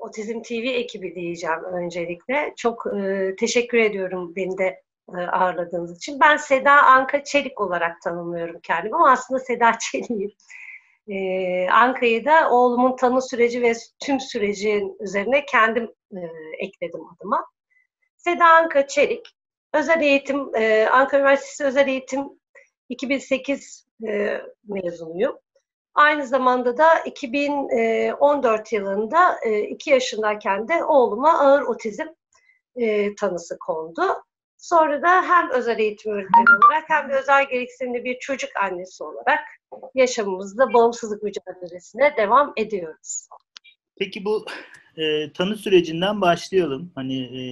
Otizm TV ekibi diyeceğim öncelikle. Çok e, teşekkür ediyorum beni de e, ağırladığınız için. Ben Seda Anka Çelik olarak tanımlıyorum kendimi ama aslında Seda Çelik'im. E, Anka'yı da oğlumun tanı süreci ve tüm sürecin üzerine kendim e, ekledim adıma. Seda Anka Çelik, özel eğitim, e, Ankara Üniversitesi Özel Eğitim 2008 e, mezunuyum. Aynı zamanda da 2014 yılında 2 yaşındayken de oğluma ağır otizm tanısı kondu. Sonra da hem özel eğitim öğretmeni olarak hem de özel gereksinimli bir çocuk annesi olarak yaşamımızda bağımsızlık mücadelesine devam ediyoruz. Peki bu e, tanı sürecinden başlayalım. Hani e,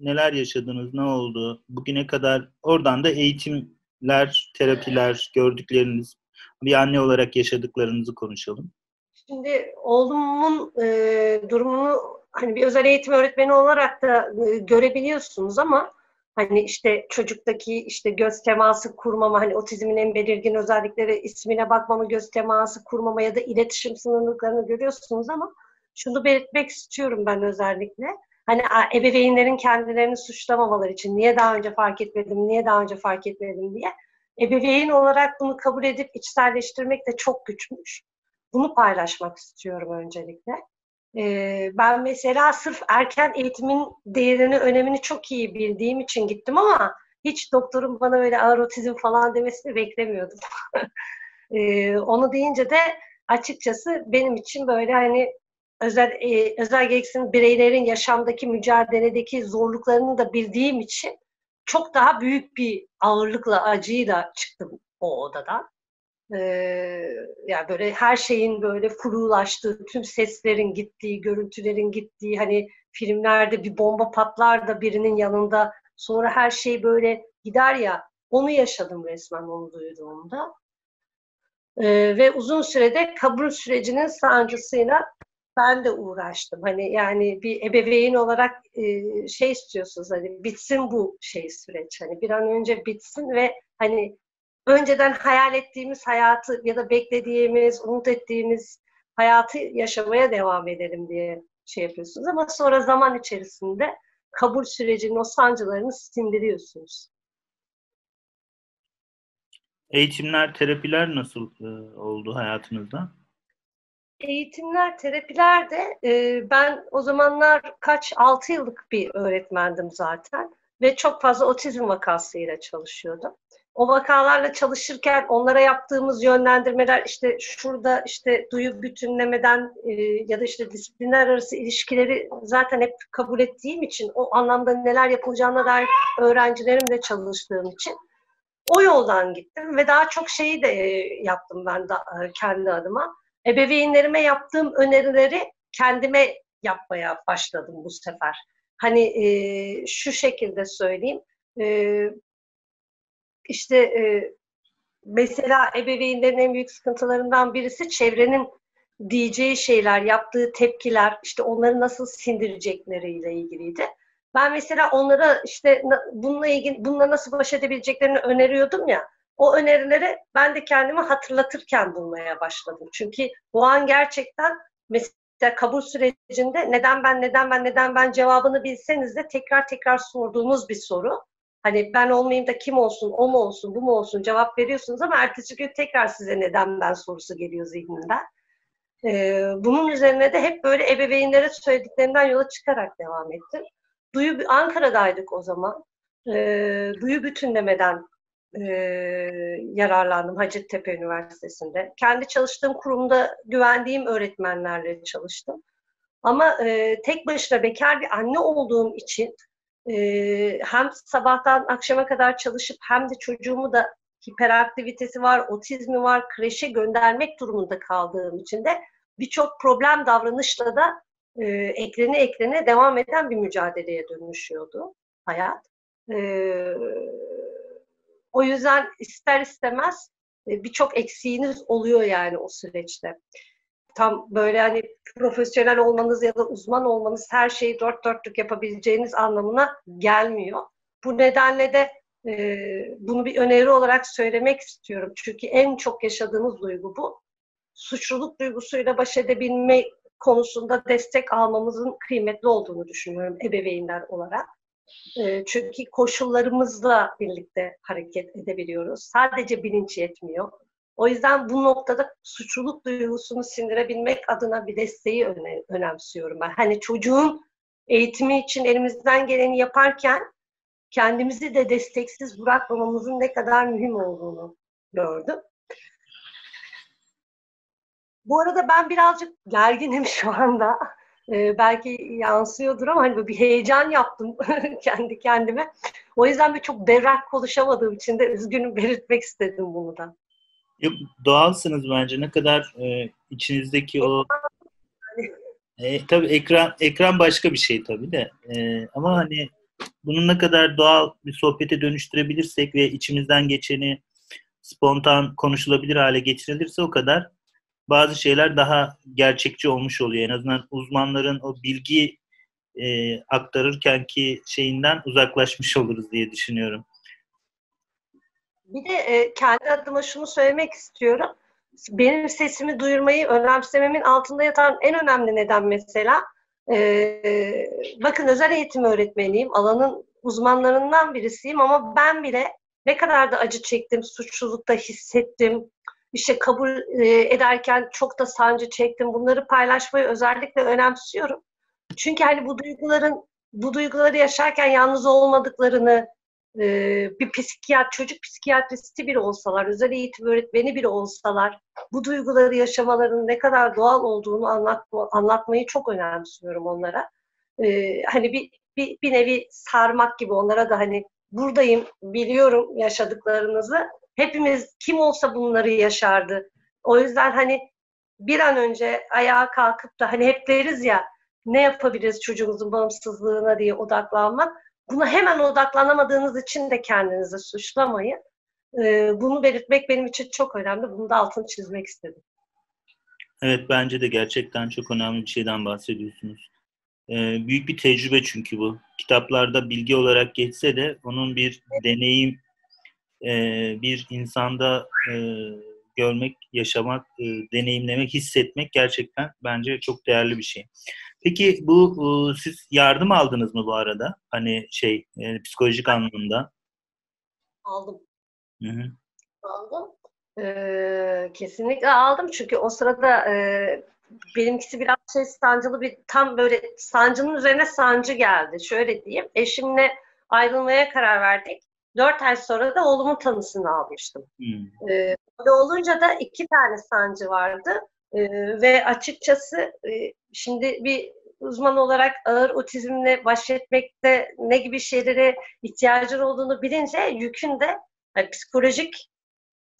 neler yaşadınız, ne oldu? Bugüne kadar oradan da eğitimler, terapiler, gördükleriniz, bir anne olarak yaşadıklarınızı konuşalım. Şimdi oğlumun e, durumunu hani bir özel eğitim öğretmeni olarak da e, görebiliyorsunuz ama hani işte çocuktaki işte göz teması kurmama, hani otizmin en belirgin özellikleri ismine bakmama, göz teması kurmama ya da iletişim sınırlıklarını görüyorsunuz ama şunu belirtmek istiyorum ben özellikle. Hani ebeveynlerin kendilerini suçlamamaları için niye daha önce fark etmedim, niye daha önce fark etmedim diye ebeveyn olarak bunu kabul edip içselleştirmek de çok güçmüş. Bunu paylaşmak istiyorum öncelikle. Ee, ben mesela sırf erken eğitimin değerini, önemini çok iyi bildiğim için gittim ama hiç doktorun bana öyle ağır otizm falan demesini beklemiyordum. ee, onu deyince de açıkçası benim için böyle hani özel e, özel gereksinim bireylerin yaşamdaki mücadeledeki zorluklarını da bildiğim için çok daha büyük bir ağırlıkla, acıyla çıktım o odadan. Ee, yani böyle her şeyin böyle furulaştığı, tüm seslerin gittiği, görüntülerin gittiği, hani filmlerde bir bomba patlar da birinin yanında sonra her şey böyle gider ya, onu yaşadım resmen onu duyduğumda. Ee, ve uzun sürede kabul sürecinin sancısıyla ben de uğraştım. Hani yani bir ebeveyn olarak e, şey istiyorsunuz hani bitsin bu şey süreç. Hani bir an önce bitsin ve hani önceden hayal ettiğimiz hayatı ya da beklediğimiz, umut ettiğimiz hayatı yaşamaya devam edelim diye şey yapıyorsunuz. Ama sonra zaman içerisinde kabul sürecinin o sancılarını sindiriyorsunuz. Eğitimler, terapiler nasıl e, oldu hayatınızda? Eğitimler, terapiler de e, ben o zamanlar kaç, altı yıllık bir öğretmendim zaten ve çok fazla otizm vakasıyla çalışıyordum. O vakalarla çalışırken onlara yaptığımız yönlendirmeler işte şurada işte duyu bütünlemeden e, ya da işte disiplinler arası ilişkileri zaten hep kabul ettiğim için o anlamda neler yapılacağına dair öğrencilerimle çalıştığım için o yoldan gittim ve daha çok şeyi de e, yaptım ben de kendi adıma ebeveynlerime yaptığım önerileri kendime yapmaya başladım bu sefer. Hani e, şu şekilde söyleyeyim. E, işte e, mesela ebeveynlerin en büyük sıkıntılarından birisi çevrenin diyeceği şeyler, yaptığı tepkiler, işte onları nasıl sindirecekleriyle ilgiliydi. Ben mesela onlara işte bununla ilgili, bununla nasıl baş edebileceklerini öneriyordum ya o önerileri ben de kendimi hatırlatırken bulmaya başladım. Çünkü bu an gerçekten mesela kabul sürecinde neden ben, neden ben, neden ben cevabını bilseniz de tekrar tekrar sorduğumuz bir soru. Hani ben olmayayım da kim olsun, o mu olsun, bu mu olsun cevap veriyorsunuz ama ertesi gün tekrar size neden ben sorusu geliyor zihninden. Ee, bunun üzerine de hep böyle ebeveynlere söylediklerinden yola çıkarak devam ettim. Duyu Ankara'daydık o zaman. Ee, duyu bütünlemeden e, yararlandım Hacettepe Üniversitesi'nde. Kendi çalıştığım kurumda güvendiğim öğretmenlerle çalıştım. Ama e, tek başına bekar bir anne olduğum için e, hem sabahtan akşama kadar çalışıp hem de çocuğumu da hiperaktivitesi var, otizmi var, kreşe göndermek durumunda kaldığım için de birçok problem davranışla da e, eklene eklene devam eden bir mücadeleye dönüşüyordu hayat. E, o yüzden ister istemez e, birçok eksiğiniz oluyor yani o süreçte. Tam böyle hani profesyonel olmanız ya da uzman olmanız her şeyi dört dörtlük yapabileceğiniz anlamına gelmiyor. Bu nedenle de e, bunu bir öneri olarak söylemek istiyorum. Çünkü en çok yaşadığımız duygu bu. Suçluluk duygusuyla baş edebilme konusunda destek almamızın kıymetli olduğunu düşünüyorum ebeveynler olarak. E, çünkü koşullarımızla birlikte hareket edebiliyoruz. Sadece bilinç yetmiyor. O yüzden bu noktada suçluluk duygusunu sindirebilmek adına bir desteği öne, önemsiyorum ben. Hani çocuğun eğitimi için elimizden geleni yaparken kendimizi de desteksiz bırakmamamızın ne kadar mühim olduğunu gördüm. Bu arada ben birazcık gerginim şu anda. Ee, belki yansıyordur ama hani bir heyecan yaptım kendi kendime. O yüzden bir çok berrak konuşamadığım için de üzgünüm belirtmek istedim bunu da. Yok, doğalsınız bence. Ne kadar e, içinizdeki o e, tabii ekran ekran başka bir şey tabii de. E, ama hani bunu ne kadar doğal bir sohbete dönüştürebilirsek ve içimizden geçeni spontan konuşulabilir hale getirilirse o kadar bazı şeyler daha gerçekçi olmuş oluyor. En azından uzmanların o bilgi e, aktarırken ki şeyinden uzaklaşmış oluruz diye düşünüyorum. Bir de e, kendi adıma şunu söylemek istiyorum. Benim sesimi duyurmayı önemsememin altında yatan en önemli neden mesela e, bakın özel eğitim öğretmeniyim. Alanın uzmanlarından birisiyim ama ben bile ne kadar da acı çektim, suçlulukta hissettim, işte kabul e, ederken çok da sancı çektim. Bunları paylaşmayı özellikle önemsiyorum. Çünkü hani bu duyguların bu duyguları yaşarken yalnız olmadıklarını e, bir psikiyat, çocuk psikiyatristi biri olsalar, özel eğitim öğretmeni biri olsalar bu duyguları yaşamalarının ne kadar doğal olduğunu anlatma, anlatmayı çok önemsiyorum onlara. E, hani bir, bir, bir nevi sarmak gibi onlara da hani buradayım, biliyorum yaşadıklarınızı Hepimiz kim olsa bunları yaşardı. O yüzden hani bir an önce ayağa kalkıp da hani hep deriz ya ne yapabiliriz çocuğumuzun bağımsızlığına diye odaklanmak. Buna hemen odaklanamadığınız için de kendinizi suçlamayın. Ee, bunu belirtmek benim için çok önemli. Bunu da altını çizmek istedim. Evet bence de gerçekten çok önemli bir şeyden bahsediyorsunuz. Ee, büyük bir tecrübe çünkü bu. Kitaplarda bilgi olarak geçse de onun bir deneyim e, bir insanda e, görmek, yaşamak, e, deneyimlemek, hissetmek gerçekten bence çok değerli bir şey. Peki bu e, siz yardım aldınız mı bu arada? Hani şey e, psikolojik anlamda. Aldım. Hı hı. Aldım. Ee, kesinlikle aldım çünkü o sırada e, benimkisi biraz şey sancılı bir tam böyle sancının üzerine sancı geldi. Şöyle diyeyim. Eşimle ayrılmaya karar verdik. Dört ay sonra da oğlumun tanısını almıştım. Hmm. Ee, böyle olunca da iki tane sancı vardı. Ee, ve açıkçası e, şimdi bir uzman olarak ağır otizmle baş etmekte ne gibi şeylere ihtiyacın olduğunu bilince yükün de yani psikolojik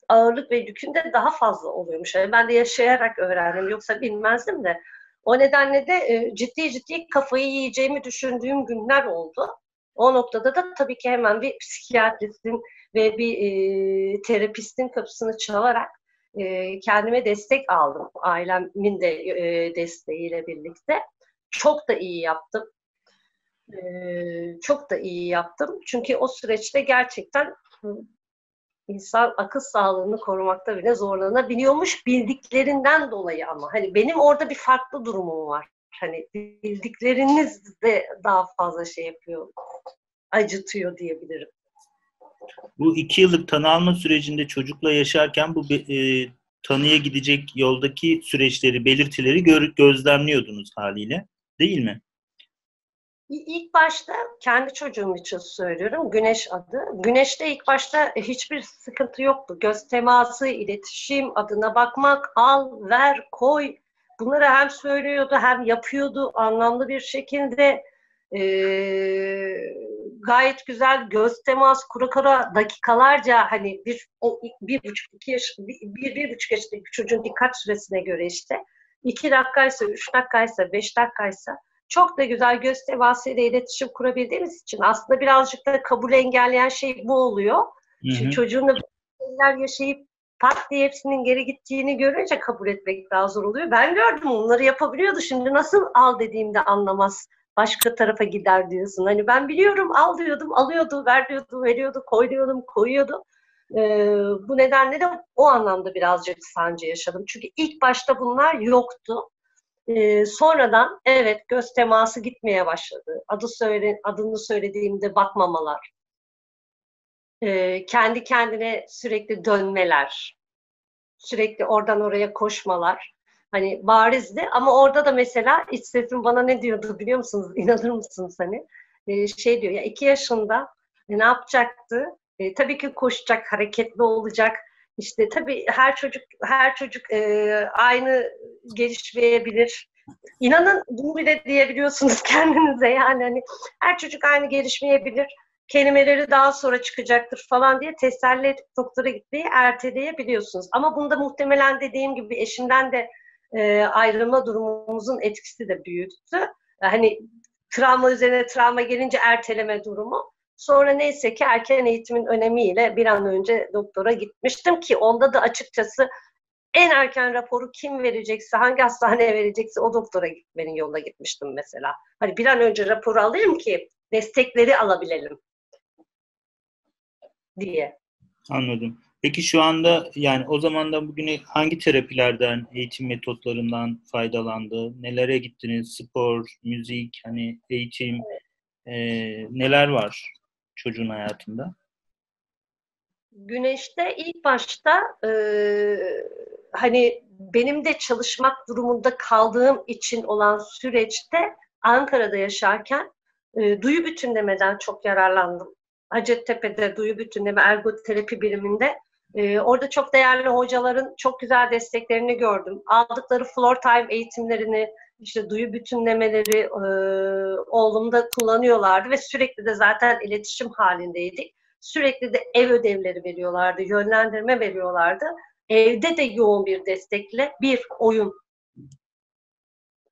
ağırlık ve yükün de daha fazla oluyormuş. Yani ben de yaşayarak öğrendim. Yoksa bilmezdim de. O nedenle de e, ciddi ciddi kafayı yiyeceğimi düşündüğüm günler oldu. O noktada da tabii ki hemen bir psikiyatristin ve bir e, terapistin kapısını çalarak e, kendime destek aldım. Ailemin de e, desteğiyle birlikte. Çok da iyi yaptım. E, çok da iyi yaptım. Çünkü o süreçte gerçekten insan akıl sağlığını korumakta bile zorlanabiliyormuş bildiklerinden dolayı ama. Hani benim orada bir farklı durumum var. Hani bildikleriniz de daha fazla şey yapıyor, acıtıyor diyebilirim. Bu iki yıllık tanı alma sürecinde çocukla yaşarken bu e, tanıya gidecek yoldaki süreçleri, belirtileri gör, gözlemliyordunuz haliyle. Değil mi? İlk başta kendi çocuğum için söylüyorum. Güneş adı. Güneşte ilk başta hiçbir sıkıntı yoktu. Göz teması, iletişim, adına bakmak, al, ver, koy. Bunları hem söylüyordu hem yapıyordu anlamlı bir şekilde. Ee, gayet güzel göz temas kura kura dakikalarca hani bir, o, bir buçuk iki yaş bir, bir, bir buçuk yaşındaki çocuğun dikkat süresine göre işte iki dakikaysa üç dakikaysa beş dakikaysa çok da güzel göz temasıyla iletişim kurabildiğimiz için aslında birazcık da kabul engelleyen şey bu oluyor. Hı hı. Çünkü çocuğun da şeyler yaşayıp pat diye hepsinin geri gittiğini görünce kabul etmek daha zor oluyor. Ben gördüm onları yapabiliyordu. Şimdi nasıl al dediğimde anlamaz başka tarafa gider diyorsun. Hani ben biliyorum al diyordum, alıyordu, ver diyordum, veriyordu, koy diyordum, koyuyordu. Ee, bu nedenle de o anlamda birazcık sancı yaşadım. Çünkü ilk başta bunlar yoktu. e, sonradan evet göz teması gitmeye başladı. Adı söyle, adını söylediğimde bakmamalar. E, kendi kendine sürekli dönmeler. Sürekli oradan oraya koşmalar. Hani barizdi ama orada da mesela iç sesim bana ne diyordu biliyor musunuz? İnanır mısınız hani? E, şey diyor ya iki yaşında e, ne yapacaktı? E, tabii ki koşacak, hareketli olacak. İşte tabii her çocuk her çocuk e, aynı gelişmeyebilir. İnanın bunu bile diyebiliyorsunuz kendinize yani hani her çocuk aynı gelişmeyebilir. Kelimeleri daha sonra çıkacaktır falan diye teselli edip doktora gitmeyi erteleyebiliyorsunuz. Ama bunda muhtemelen dediğim gibi eşimden de e, ayrılma durumumuzun etkisi de büyüktü. Hani travma üzerine travma gelince erteleme durumu. Sonra neyse ki erken eğitimin önemiyle bir an önce doktora gitmiştim ki onda da açıkçası en erken raporu kim verecekse, hangi hastaneye verecekse o doktora gitmenin yoluna gitmiştim mesela. Hani bir an önce raporu alayım ki destekleri alabilelim diye. Anladım. Peki şu anda yani o zamandan bugüne hangi terapilerden, eğitim metotlarından faydalandı? Nelere gittiniz? Spor, müzik, hani eğitim, e, neler var çocuğun hayatında? Güneşte ilk başta e, hani benim de çalışmak durumunda kaldığım için olan süreçte Ankara'da yaşarken e, duyu bütünlemeden çok yararlandım. Hacettepe'de duyu bütünleme ergoterapi biriminde e, orada çok değerli hocaların çok güzel desteklerini gördüm. Aldıkları floor time eğitimlerini, işte duyu bütünlemeleri e, oğlumda kullanıyorlardı ve sürekli de zaten iletişim halindeydik. Sürekli de ev ödevleri veriyorlardı, yönlendirme veriyorlardı. Evde de yoğun bir destekle bir oyun.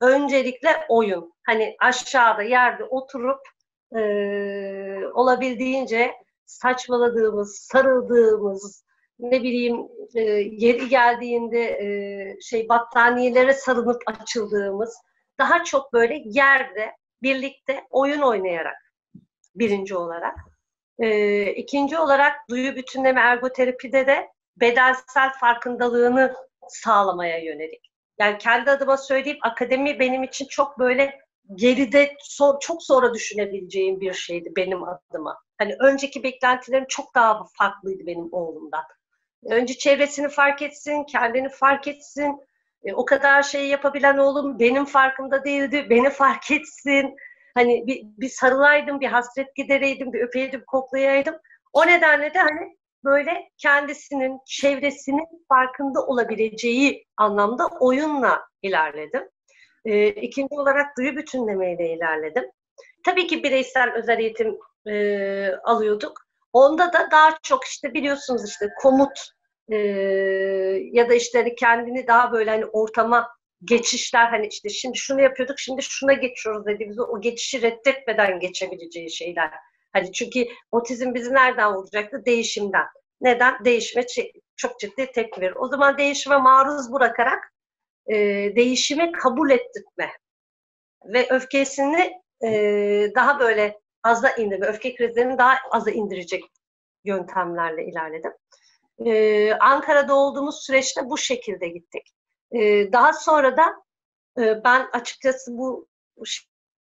Öncelikle oyun. Hani aşağıda yerde oturup e, olabildiğince saçmaladığımız, sarıldığımız, ne bileyim e, yeri geldiğinde e, şey battaniyelere sarılıp açıldığımız daha çok böyle yerde birlikte oyun oynayarak birinci olarak. E, ikinci olarak duyu bütünleme ergoterapide de bedensel farkındalığını sağlamaya yönelik. Yani kendi adıma söyleyeyim akademi benim için çok böyle geride so çok sonra düşünebileceğim bir şeydi benim adıma. Hani önceki beklentilerim çok daha farklıydı benim oğlumdan. Önce çevresini fark etsin, kendini fark etsin. E, o kadar şey yapabilen oğlum benim farkımda değildi, beni fark etsin. Hani bir, bir sarılaydım, bir hasret gidereydim, bir öpeydim, koklayaydım. O nedenle de hani böyle kendisinin, çevresinin farkında olabileceği anlamda oyunla ilerledim. E, ikinci olarak duyu bütünlemeyle ilerledim. Tabii ki bireysel özel eğitim e, alıyorduk. Onda da daha çok işte biliyorsunuz işte komut e, ya da işte hani kendini daha böyle hani ortama geçişler hani işte şimdi şunu yapıyorduk şimdi şuna geçiyoruz dediğimiz o geçişi reddetmeden geçebileceği şeyler. Hani çünkü otizm bizi nereden vuracaktı? Değişimden. Neden? Değişime çok ciddi tepki verir. O zaman değişime maruz bırakarak e, değişimi kabul ettirme ve öfkesini e, daha böyle aza indirme, öfke krizlerini daha aza indirecek yöntemlerle ilerledim. Ee, Ankara'da olduğumuz süreçte bu şekilde gittik. Ee, daha sonra da e, ben açıkçası bu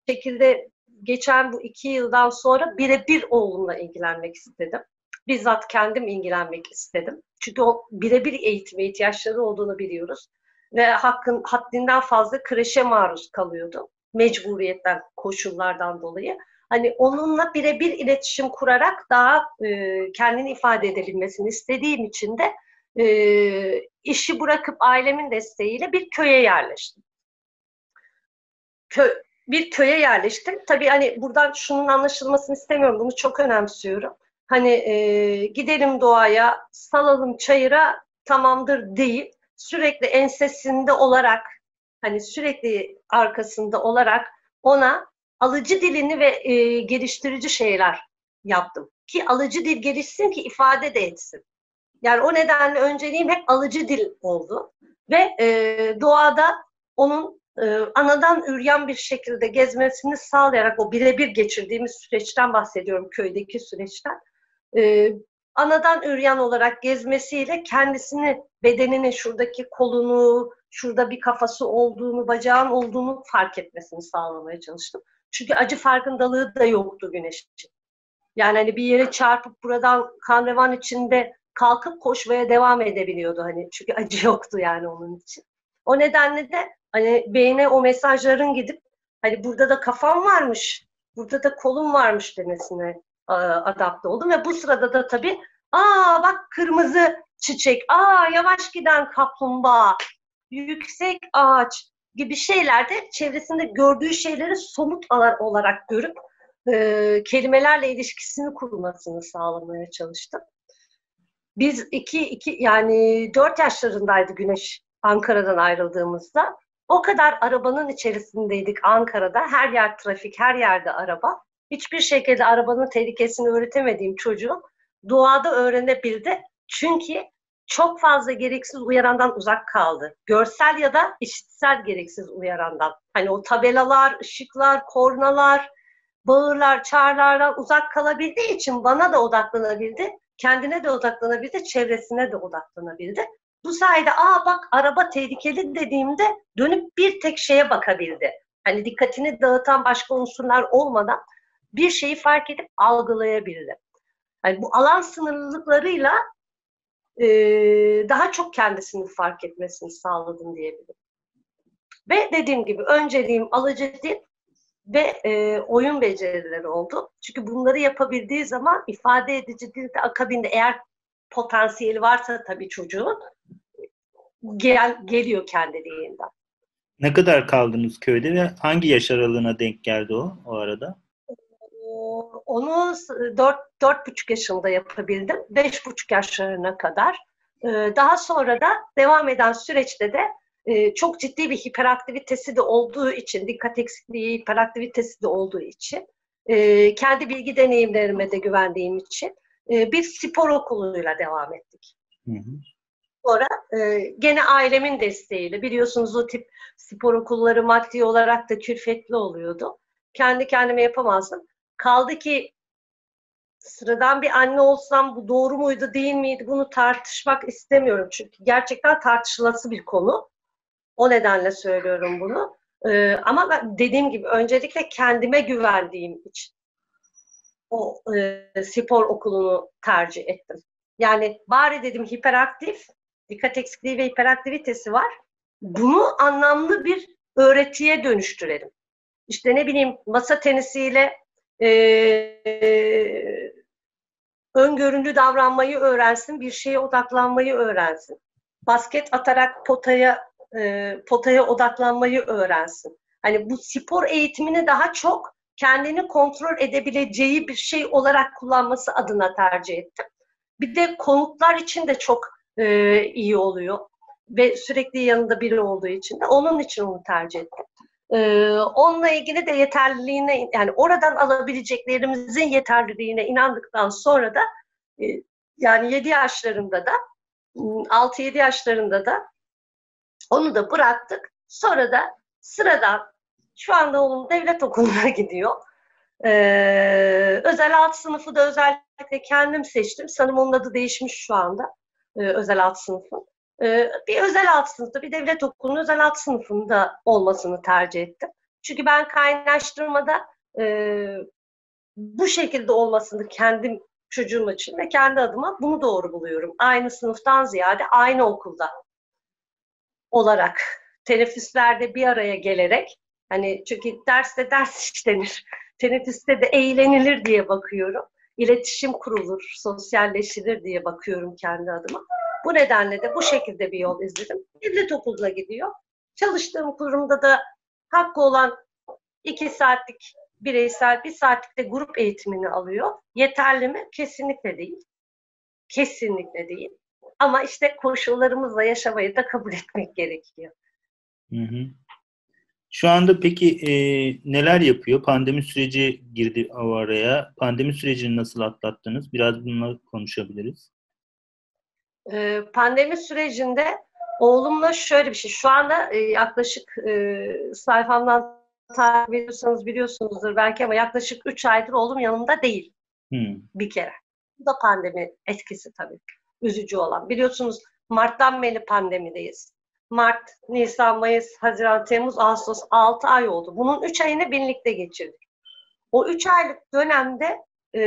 şekilde geçen bu iki yıldan sonra birebir oğlumla ilgilenmek istedim. Bizzat kendim ilgilenmek istedim. Çünkü o birebir eğitime ihtiyaçları olduğunu biliyoruz. Ve hakkın haddinden fazla kreşe maruz kalıyordu. Mecburiyetten, koşullardan dolayı hani onunla birebir iletişim kurarak daha e, kendini ifade edebilmesini istediğim için de e, işi bırakıp ailemin desteğiyle bir köye yerleştim. Kö bir köye yerleştim. Tabii hani buradan şunun anlaşılmasını istemiyorum. Bunu çok önemsiyorum. Hani e, gidelim doğaya, salalım çayıra tamamdır değil. Sürekli ensesinde olarak hani sürekli arkasında olarak ona alıcı dilini ve e, geliştirici şeyler yaptım. Ki alıcı dil gelişsin ki ifade de etsin. Yani o nedenle önceliğim hep alıcı dil oldu. Ve e, doğada onun e, anadan üryan bir şekilde gezmesini sağlayarak o birebir geçirdiğimiz süreçten bahsediyorum köydeki süreçten. E, anadan üryan olarak gezmesiyle kendisini, bedenini, şuradaki kolunu, şurada bir kafası olduğunu, bacağın olduğunu fark etmesini sağlamaya çalıştım. Çünkü acı farkındalığı da yoktu güneş için. Yani hani bir yere çarpıp buradan kan revan içinde kalkıp koşmaya devam edebiliyordu hani çünkü acı yoktu yani onun için. O nedenle de hani beyne o mesajların gidip hani burada da kafam varmış, burada da kolum varmış demesine adapte oldum ve bu sırada da tabii aa bak kırmızı çiçek, aa yavaş giden kaplumbağa, yüksek ağaç gibi şeylerde çevresinde gördüğü şeyleri somut olarak görüp e, kelimelerle ilişkisini kurmasını sağlamaya çalıştım. Biz iki, iki yani dört yaşlarındaydı Güneş Ankara'dan ayrıldığımızda. O kadar arabanın içerisindeydik Ankara'da. Her yer trafik, her yerde araba. Hiçbir şekilde arabanın tehlikesini öğretemediğim çocuğu doğada öğrenebildi. Çünkü çok fazla gereksiz uyarandan uzak kaldı. Görsel ya da işitsel gereksiz uyarandan. Hani o tabelalar, ışıklar, kornalar, bağırlar, çağrılardan uzak kalabildiği için bana da odaklanabildi. Kendine de odaklanabildi, çevresine de odaklanabildi. Bu sayede aa bak araba tehlikeli dediğimde dönüp bir tek şeye bakabildi. Hani dikkatini dağıtan başka unsurlar olmadan bir şeyi fark edip algılayabildi. Yani bu alan sınırlılıklarıyla e, daha çok kendisini fark etmesini sağladım diyebilirim. Ve dediğim gibi önceliğim alıcı dil ve e, oyun becerileri oldu. Çünkü bunları yapabildiği zaman ifade edici dilde akabinde eğer potansiyeli varsa tabii çocuğun gel, geliyor kendiliğinden. Ne kadar kaldınız köyde ve hangi yaş aralığına denk geldi o o arada? Onu dört, dört buçuk yaşında yapabildim. Beş buçuk yaşlarına kadar. Ee, daha sonra da devam eden süreçte de e, çok ciddi bir hiperaktivitesi de olduğu için, dikkat eksikliği, hiperaktivitesi de olduğu için, e, kendi bilgi deneyimlerime de güvendiğim için e, bir spor okuluyla devam ettik. Hı hı. Sonra gene ailemin desteğiyle, biliyorsunuz o tip spor okulları maddi olarak da külfetli oluyordu. Kendi kendime yapamazdım. Kaldı ki sıradan bir anne olsam bu doğru muydu değil miydi bunu tartışmak istemiyorum. Çünkü gerçekten tartışılası bir konu. O nedenle söylüyorum bunu. Ee, ama ben dediğim gibi öncelikle kendime güvendiğim için o e, spor okulunu tercih ettim. Yani bari dedim hiperaktif, dikkat eksikliği ve hiperaktivitesi var. Bunu anlamlı bir öğretiye dönüştürelim. İşte ne bileyim masa tenisiyle e, e, öngörünlü davranmayı öğrensin, bir şeye odaklanmayı öğrensin. Basket atarak potaya e, potaya odaklanmayı öğrensin. Hani bu spor eğitimini daha çok kendini kontrol edebileceği bir şey olarak kullanması adına tercih ettim. Bir de konuklar için de çok e, iyi oluyor ve sürekli yanında biri olduğu için de onun için onu tercih ettim. Ee, onunla ilgili de yeterliliğine yani oradan alabileceklerimizin yeterliliğine inandıktan sonra da yani 7 yaşlarında da 6-7 yaşlarında da onu da bıraktık. Sonra da sıradan şu anda oğlum devlet okuluna gidiyor. Özel alt sınıfı da özellikle kendim seçtim. Sanırım onun adı değişmiş şu anda. Özel alt sınıfın. Ee, bir özel alt sınıfta, bir devlet okulunun özel alt sınıfında olmasını tercih ettim. Çünkü ben kaynaştırmada e, bu şekilde olmasını kendim çocuğum için ve kendi adıma bunu doğru buluyorum. Aynı sınıftan ziyade aynı okulda olarak teneffüslerde bir araya gelerek hani çünkü derste ders işlenir. Teneffüste de eğlenilir diye bakıyorum. İletişim kurulur, sosyalleşilir diye bakıyorum kendi adıma. Bu nedenle de bu şekilde bir yol izledim. Devlet okuluna gidiyor. Çalıştığım kurumda da hakkı olan iki saatlik bireysel, bir saatlik de grup eğitimini alıyor. Yeterli mi? Kesinlikle değil. Kesinlikle değil. Ama işte koşullarımızla yaşamayı da kabul etmek gerekiyor. Hı hı. Şu anda peki e, neler yapıyor? Pandemi süreci girdi araya. Pandemi sürecini nasıl atlattınız? Biraz bununla konuşabiliriz. Ee, pandemi sürecinde oğlumla şöyle bir şey. Şu anda e, yaklaşık e, sayfamdan takip ediyorsanız biliyorsunuzdur belki ama yaklaşık 3 aydır oğlum yanımda değil. Hmm. Bir kere. Bu da pandemi etkisi tabii üzücü olan. Biliyorsunuz Mart'tan beri pandemideyiz. Mart, Nisan, Mayıs, Haziran, Temmuz, Ağustos 6 ay oldu. Bunun 3 ayını birlikte geçirdik. O 3 aylık dönemde e,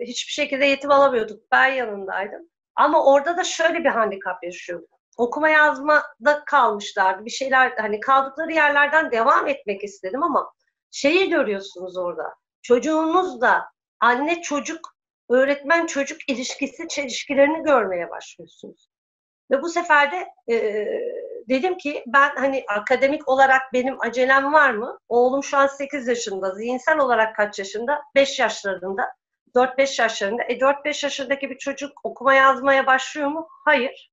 hiçbir şekilde eğitim alamıyorduk. Ben yanındaydım. Ama orada da şöyle bir handikap yaşıyorduk. Okuma yazmada kalmışlardı. Bir şeyler hani kaldıkları yerlerden devam etmek istedim ama şeyi görüyorsunuz orada. Çocuğunuz da anne çocuk, öğretmen çocuk ilişkisi çelişkilerini görmeye başlıyorsunuz. Ve bu sefer de e, dedim ki ben hani akademik olarak benim acelem var mı? Oğlum şu an 8 yaşında. Zihinsel olarak kaç yaşında? 5 yaşlarında. 4-5 yaşlarında. E 4-5 yaşındaki bir çocuk okuma yazmaya başlıyor mu? Hayır.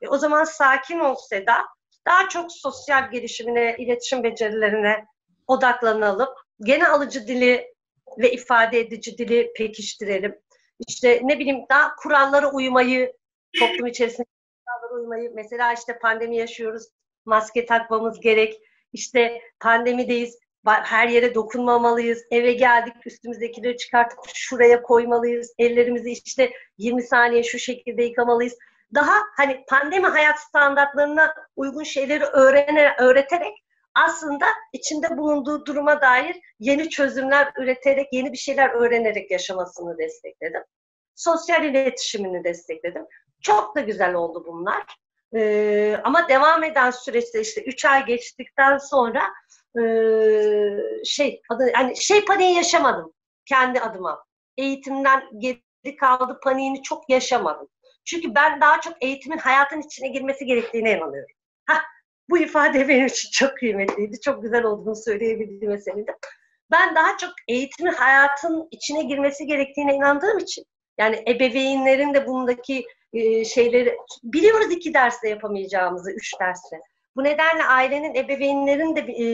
E, o zaman sakin ol Seda. Daha çok sosyal gelişimine, iletişim becerilerine odaklanalım. Gene alıcı dili ve ifade edici dili pekiştirelim. İşte ne bileyim daha kurallara uymayı toplum içerisinde kurallara uymayı mesela işte pandemi yaşıyoruz. Maske takmamız gerek. İşte pandemideyiz. Her yere dokunmamalıyız. Eve geldik üstümüzdekileri çıkartıp şuraya koymalıyız. Ellerimizi işte 20 saniye şu şekilde yıkamalıyız. Daha hani pandemi hayat standartlarına uygun şeyleri öğrenerek, öğreterek aslında içinde bulunduğu duruma dair yeni çözümler üreterek, yeni bir şeyler öğrenerek yaşamasını destekledim. Sosyal iletişimini destekledim. Çok da güzel oldu bunlar. Ee, ama devam eden süreçte işte 3 ay geçtikten sonra şey adı, yani şey paniği yaşamadım kendi adıma. Eğitimden geri kaldı paniğini çok yaşamadım. Çünkü ben daha çok eğitimin hayatın içine girmesi gerektiğine inanıyorum. Heh, bu ifade benim için çok kıymetliydi. Çok güzel olduğunu söyleyebildiğime sevindim. Ben daha çok eğitimin hayatın içine girmesi gerektiğine inandığım için yani ebeveynlerin de bundaki e, şeyleri biliyoruz iki derste yapamayacağımızı, üç derste. Bu nedenle ailenin, ebeveynlerin de e,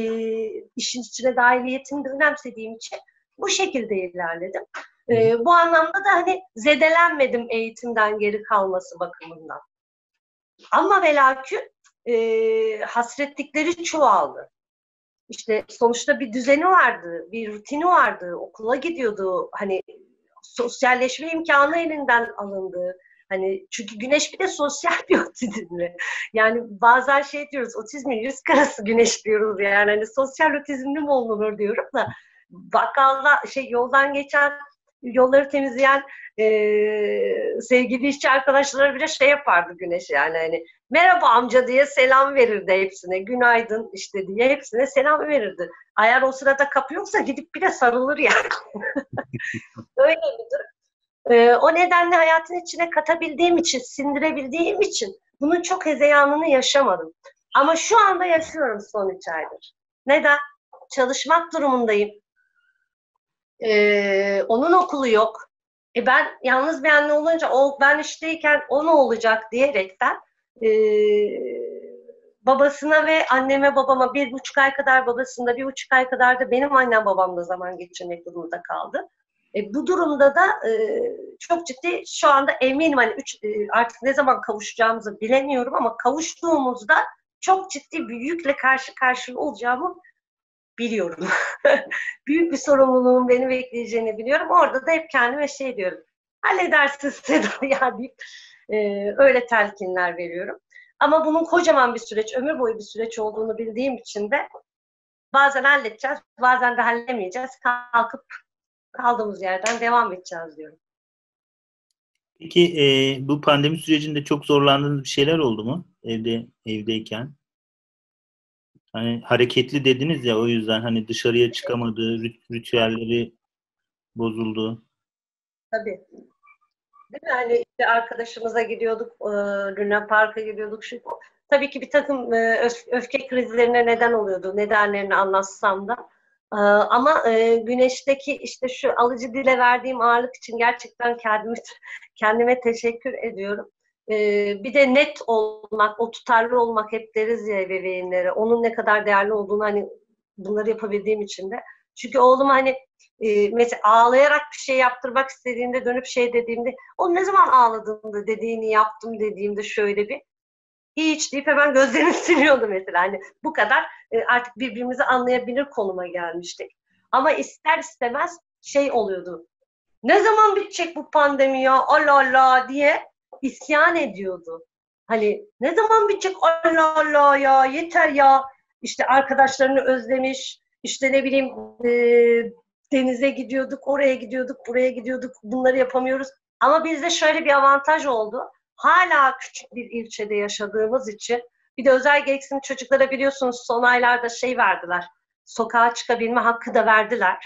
işin içine dahiliyetini de önemsediğim için bu şekilde ilerledim. E, bu anlamda da hani zedelenmedim eğitimden geri kalması bakımından. Ama ve lakin e, hasretlikleri çoğaldı. İşte sonuçta bir düzeni vardı, bir rutini vardı, okula gidiyordu. Hani sosyalleşme imkanı elinden alındı. Hani çünkü güneş bir de sosyal bir otizmli. Yani bazen şey diyoruz, otizmin yüz karası güneş diyoruz yani. Hani sosyal otizmli mi olunur diyorum da bakkalda şey yoldan geçen yolları temizleyen e, sevgili işçi arkadaşlara bile şey yapardı Güneş yani hani merhaba amca diye selam verirdi hepsine günaydın işte diye hepsine selam verirdi. Eğer o sırada kapı yoksa gidip bir de sarılır yani. Öyle midir? E, o nedenle hayatın içine katabildiğim için, sindirebildiğim için bunun çok hezeyanını yaşamadım. Ama şu anda yaşıyorum son üç aydır. Neden? Çalışmak durumundayım ee, onun okulu yok. E ben yalnız bir anne olunca o ben işteyken o ne olacak diyerekten e, babasına ve anneme babama bir buçuk ay kadar babasında bir buçuk ay kadar da benim annem babamla zaman geçirmek durumunda kaldı. E, bu durumda da e, çok ciddi şu anda eminim hani üç, e, artık ne zaman kavuşacağımızı bilemiyorum ama kavuştuğumuzda çok ciddi bir yükle karşı karşıya olacağımı biliyorum. Büyük bir sorumluluğun beni bekleyeceğini biliyorum. Orada da hep kendime şey diyorum. Halledersin Seda ya deyip e, öyle telkinler veriyorum. Ama bunun kocaman bir süreç, ömür boyu bir süreç olduğunu bildiğim için de bazen halledeceğiz, bazen de hallemeyeceğiz. Kalkıp kaldığımız yerden devam edeceğiz diyorum. Peki e, bu pandemi sürecinde çok zorlandığınız bir şeyler oldu mu evde evdeyken? Hani hareketli dediniz ya o yüzden hani dışarıya çıkamadı, ritüelleri bozuldu. Tabii. Değil mi? Hani işte arkadaşımıza gidiyorduk, e, Luna Park'a gidiyorduk. Şu, tabii ki bir takım e, öfke krizlerine neden oluyordu. Nedenlerini anlatsam da. E, ama güneşteki işte şu alıcı dile verdiğim ağırlık için gerçekten kendime, kendime teşekkür ediyorum. Ee, bir de net olmak, o tutarlı olmak hep deriz ya ebeveynlere. Onun ne kadar değerli olduğunu hani bunları yapabildiğim için de. Çünkü oğlum hani e, mesela ağlayarak bir şey yaptırmak istediğinde dönüp şey dediğimde o ne zaman ağladığında dediğini yaptım dediğimde şöyle bir hiç deyip hemen gözlerini siliyordu mesela. Hani bu kadar e, artık birbirimizi anlayabilir konuma gelmiştik. Ama ister istemez şey oluyordu. Ne zaman bitecek bu pandemi ya Allah Allah diye isyan ediyordu. Hani ne zaman bitecek Allah Allah ya yeter ya. İşte arkadaşlarını özlemiş. İşte ne bileyim e, denize gidiyorduk, oraya gidiyorduk, buraya gidiyorduk. Bunları yapamıyoruz. Ama bizde şöyle bir avantaj oldu. Hala küçük bir ilçede yaşadığımız için bir de özel gereksinimli çocuklara biliyorsunuz son aylarda şey verdiler. Sokağa çıkabilme hakkı da verdiler.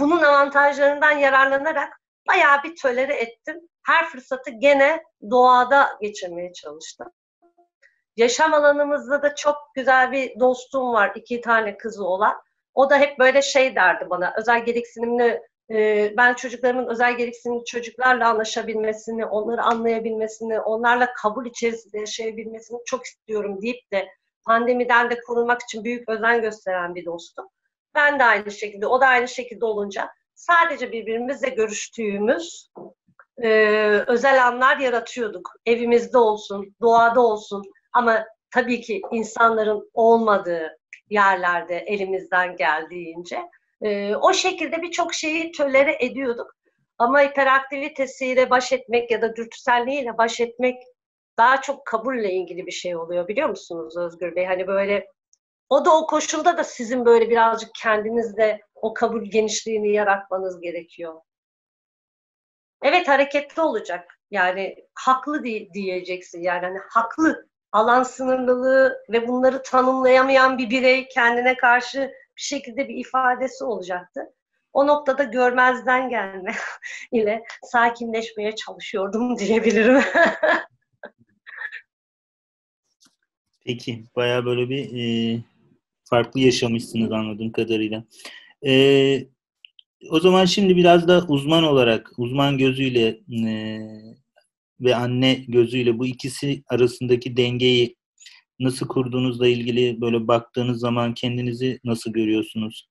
Bunun avantajlarından yararlanarak bayağı bir tölere ettim. Her fırsatı gene doğada geçirmeye çalıştım. Yaşam alanımızda da çok güzel bir dostum var, iki tane kızı olan. O da hep böyle şey derdi bana, özel gereksinimli ben çocuklarımın özel gereksinimli çocuklarla anlaşabilmesini, onları anlayabilmesini, onlarla kabul içerisinde yaşayabilmesini çok istiyorum deyip de pandemiden de korunmak için büyük özen gösteren bir dostum. Ben de aynı şekilde, o da aynı şekilde olunca sadece birbirimizle görüştüğümüz e, özel anlar yaratıyorduk. Evimizde olsun, doğada olsun ama tabii ki insanların olmadığı yerlerde elimizden geldiğince e, o şekilde birçok şeyi tölere ediyorduk. Ama hiperaktivitesiyle baş etmek ya da dürtüselliğiyle baş etmek daha çok kabulle ilgili bir şey oluyor biliyor musunuz Özgür Bey? Hani böyle o da o koşulda da sizin böyle birazcık kendinizde o kabul genişliğini yaratmanız gerekiyor. Evet hareketli olacak. Yani haklı diyeceksin yani hani haklı alan sınırlılığı ve bunları tanımlayamayan bir birey kendine karşı bir şekilde bir ifadesi olacaktı. O noktada görmezden gelme ile sakinleşmeye çalışıyordum diyebilirim. Peki, baya böyle bir e, farklı yaşamışsınız anladığım kadarıyla. E, o zaman şimdi biraz da uzman olarak, uzman gözüyle e, ve anne gözüyle bu ikisi arasındaki dengeyi nasıl kurduğunuzla ilgili böyle baktığınız zaman kendinizi nasıl görüyorsunuz?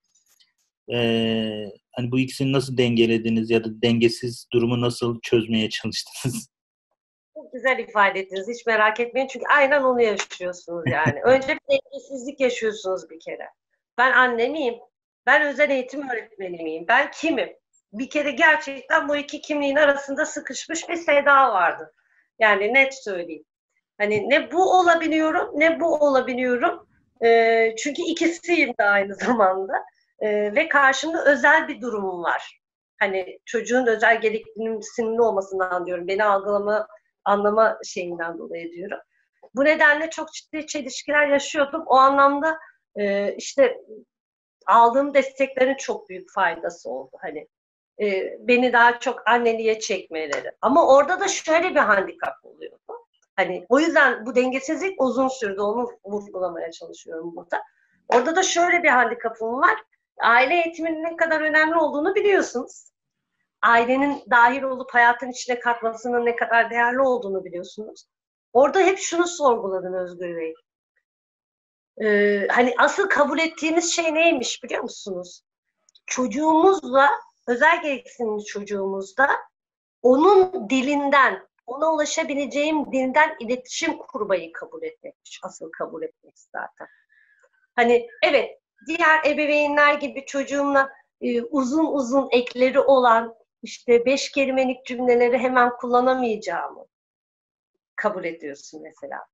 Ee, hani bu ikisini nasıl dengelediniz ya da dengesiz durumu nasıl çözmeye çalıştınız? Çok güzel ifade ettiniz. Hiç merak etmeyin. Çünkü aynen onu yaşıyorsunuz yani. Önce bir dengesizlik yaşıyorsunuz bir kere. Ben anne miyim? Ben özel eğitim öğretmeni miyim? Ben kimim? Bir kere gerçekten bu iki kimliğin arasında sıkışmış bir seda vardı. Yani net söyleyeyim. Hani ne bu olabiliyorum ne bu olabiliyorum. E, çünkü ikisiyim de aynı zamanda. E, ve karşımda özel bir durumum var. Hani çocuğun özel gereksinimli olmasından diyorum. Beni algılama, anlama şeyinden dolayı diyorum. Bu nedenle çok ciddi çelişkiler yaşıyordum. O anlamda e, işte aldığım desteklerin çok büyük faydası oldu. Hani e, beni daha çok anneliğe çekmeleri. Ama orada da şöyle bir handikap oluyordu. Hani o yüzden bu dengesizlik uzun sürdü. Onu vurgulamaya çalışıyorum burada. Orada da şöyle bir handikapım var. Aile eğitiminin ne kadar önemli olduğunu biliyorsunuz. Ailenin dahil olup hayatın içine katmasının ne kadar değerli olduğunu biliyorsunuz. Orada hep şunu sorguladım Özgür Bey. Ee, hani asıl kabul ettiğimiz şey neymiş biliyor musunuz? Çocuğumuzla, özel gereksinimli çocuğumuzda onun dilinden, ona ulaşabileceğim dilden iletişim kurmayı kabul etmekmiş. Asıl kabul etmek zaten. Hani evet diğer ebeveynler gibi çocuğumla e, uzun uzun ekleri olan işte beş kelimelik cümleleri hemen kullanamayacağımı kabul ediyorsun mesela.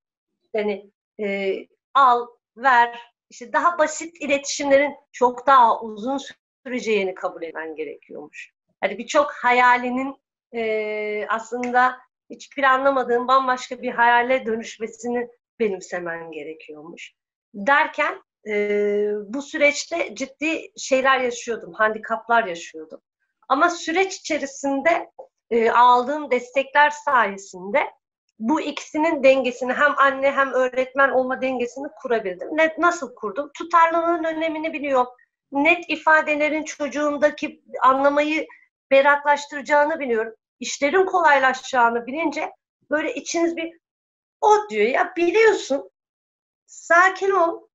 Yani e, al, ver, işte daha basit iletişimlerin çok daha uzun süreceğini kabul etmen gerekiyormuş. Hani birçok hayalinin e, aslında hiç planlamadığın bambaşka bir hayale dönüşmesini benimsemen gerekiyormuş. Derken e, bu süreçte ciddi şeyler yaşıyordum, handikaplar yaşıyordum. Ama süreç içerisinde e, aldığım destekler sayesinde bu ikisinin dengesini hem anne hem öğretmen olma dengesini kurabildim. Ne, nasıl kurdum? Tutarlılığın önemini biliyorum. Net ifadelerin çocuğumdaki anlamayı berraklaştıracağını biliyorum işlerin kolaylaşacağını bilince böyle içiniz bir o diyor ya biliyorsun sakin ol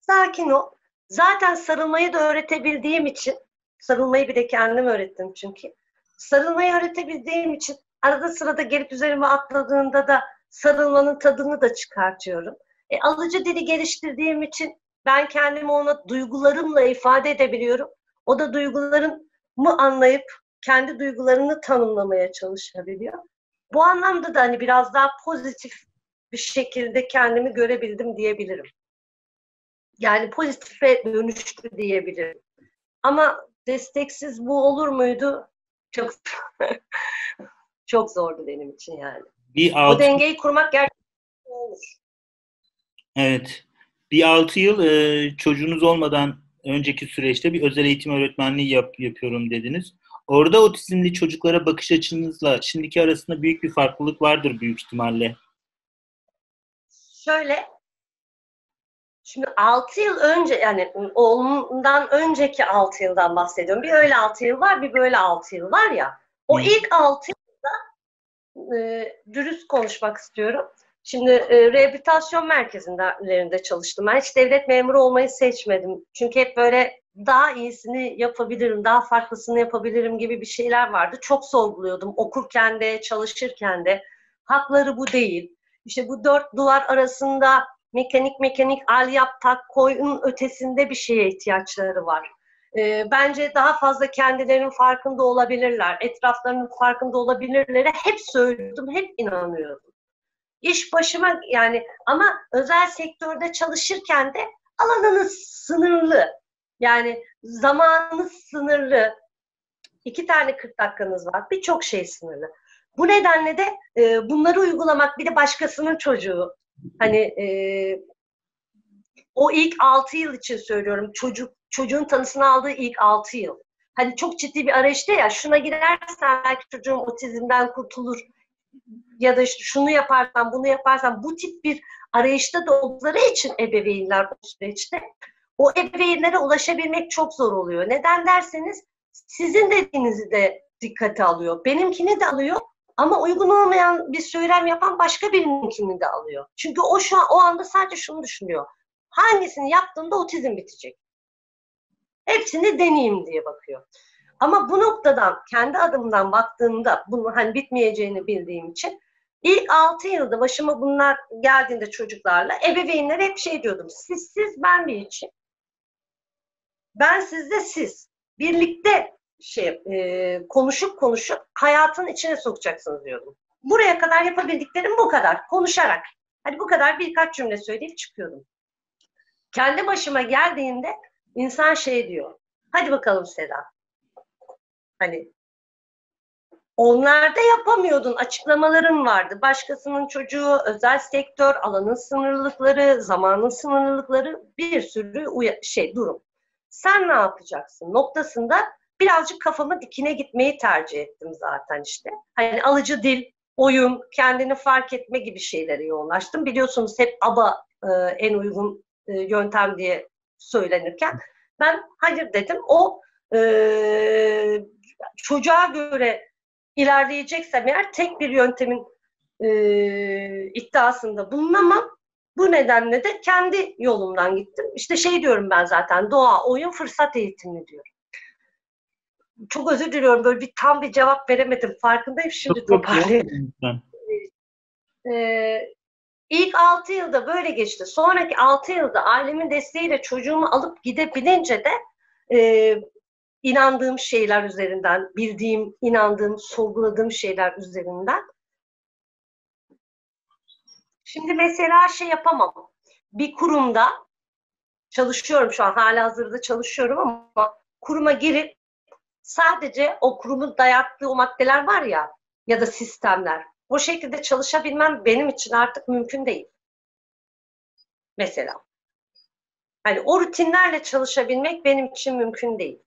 sakin ol zaten sarılmayı da öğretebildiğim için sarılmayı bir de kendim öğrettim çünkü sarılmayı öğretebildiğim için arada sırada gelip üzerime atladığında da sarılmanın tadını da çıkartıyorum. E, alıcı dili geliştirdiğim için ben kendimi ona duygularımla ifade edebiliyorum. O da duygularımı anlayıp kendi duygularını tanımlamaya çalışabiliyor. bu anlamda da hani biraz daha pozitif bir şekilde kendimi görebildim diyebilirim. Yani pozitife dönüştü diyebilirim. Ama desteksiz bu olur muydu? Çok çok zordu benim için yani. Bir altı... O dengeyi kurmak gerçekten olur. Evet. Bir altı yıl e, çocuğunuz olmadan önceki süreçte bir özel eğitim öğretmenliği yap, yapıyorum dediniz. Orada otizmli çocuklara bakış açınızla şimdiki arasında büyük bir farklılık vardır büyük ihtimalle. Şöyle, şimdi 6 yıl önce yani oğlumdan önceki 6 yıldan bahsediyorum. Bir öyle 6 yıl var, bir böyle 6 yıl var ya. O Hı. ilk 6 yılda e, dürüst konuşmak istiyorum. Şimdi e, rehabilitasyon merkezlerinde çalıştım. Ben hiç devlet memuru olmayı seçmedim. Çünkü hep böyle daha iyisini yapabilirim, daha farklısını yapabilirim gibi bir şeyler vardı. Çok sorguluyordum okurken de, çalışırken de. Hakları bu değil. İşte bu dört duvar arasında mekanik mekanik al yap tak koyun ötesinde bir şeye ihtiyaçları var. E, bence daha fazla kendilerinin farkında olabilirler, etraflarının farkında olabilirlere hep söyledim, hep inanıyordum. İş başıma yani ama özel sektörde çalışırken de alanınız sınırlı. Yani zamanınız sınırlı. İki tane 40 dakikanız var. Birçok şey sınırlı. Bu nedenle de e, bunları uygulamak bir de başkasının çocuğu. Hani e, o ilk 6 yıl için söylüyorum. Çocuk çocuğun tanısını aldığı ilk 6 yıl. Hani çok ciddi bir arayışta ya şuna girersen belki çocuğum otizmden kurtulur ya da işte şunu yaparsan bunu yaparsan bu tip bir arayışta da oldukları için ebeveynler o süreçte o ebeveynlere ulaşabilmek çok zor oluyor. Neden derseniz sizin dediğinizi de dikkate alıyor. Benimkini de alıyor ama uygun olmayan bir söylem yapan başka birininkini de alıyor. Çünkü o şu an o anda sadece şunu düşünüyor. Hangisini yaptığında otizm bitecek. Hepsini deneyeyim diye bakıyor. Ama bu noktadan kendi adımdan baktığımda bunun hani bitmeyeceğini bildiğim için ilk 6 yılda başıma bunlar geldiğinde çocuklarla ebeveynler hep şey diyordum. Siz siz ben bir için. Ben sizde siz. Birlikte şey e, konuşup konuşup hayatın içine sokacaksınız diyordum. Buraya kadar yapabildiklerim bu kadar. Konuşarak. Hadi bu kadar birkaç cümle söyleyip çıkıyordum. Kendi başıma geldiğinde insan şey diyor. Hadi bakalım Seda. Hani onlar da yapamıyordun. Açıklamaların vardı. Başkasının çocuğu, özel sektör, alanın sınırlılıkları, zamanın sınırlılıkları bir sürü şey durum. Sen ne yapacaksın noktasında birazcık kafamı dikine gitmeyi tercih ettim zaten işte. Hani alıcı dil, oyun, kendini fark etme gibi şeylere yoğunlaştım. Biliyorsunuz hep ABA e, en uygun e, yöntem diye söylenirken ben hayır dedim. O e, çocuğa göre ilerleyeceksem eğer tek bir yöntemin e, iddiasında bulunamam. Bu nedenle de kendi yolumdan gittim. İşte şey diyorum ben zaten doğa, oyun, fırsat eğitimi diyorum. Çok özür diliyorum böyle bir tam bir cevap veremedim. Farkındayım şimdi toparlayayım. Ee, ilk 6 yılda böyle geçti. Sonraki 6 yılda ailemin desteğiyle çocuğumu alıp gidebilince de e, inandığım şeyler üzerinden, bildiğim, inandığım, sorguladığım şeyler üzerinden. Şimdi mesela şey yapamam. Bir kurumda çalışıyorum şu an hala hazırda çalışıyorum ama kuruma girip sadece o kurumun dayattığı o maddeler var ya ya da sistemler. O şekilde çalışabilmem benim için artık mümkün değil. Mesela. Hani o rutinlerle çalışabilmek benim için mümkün değil.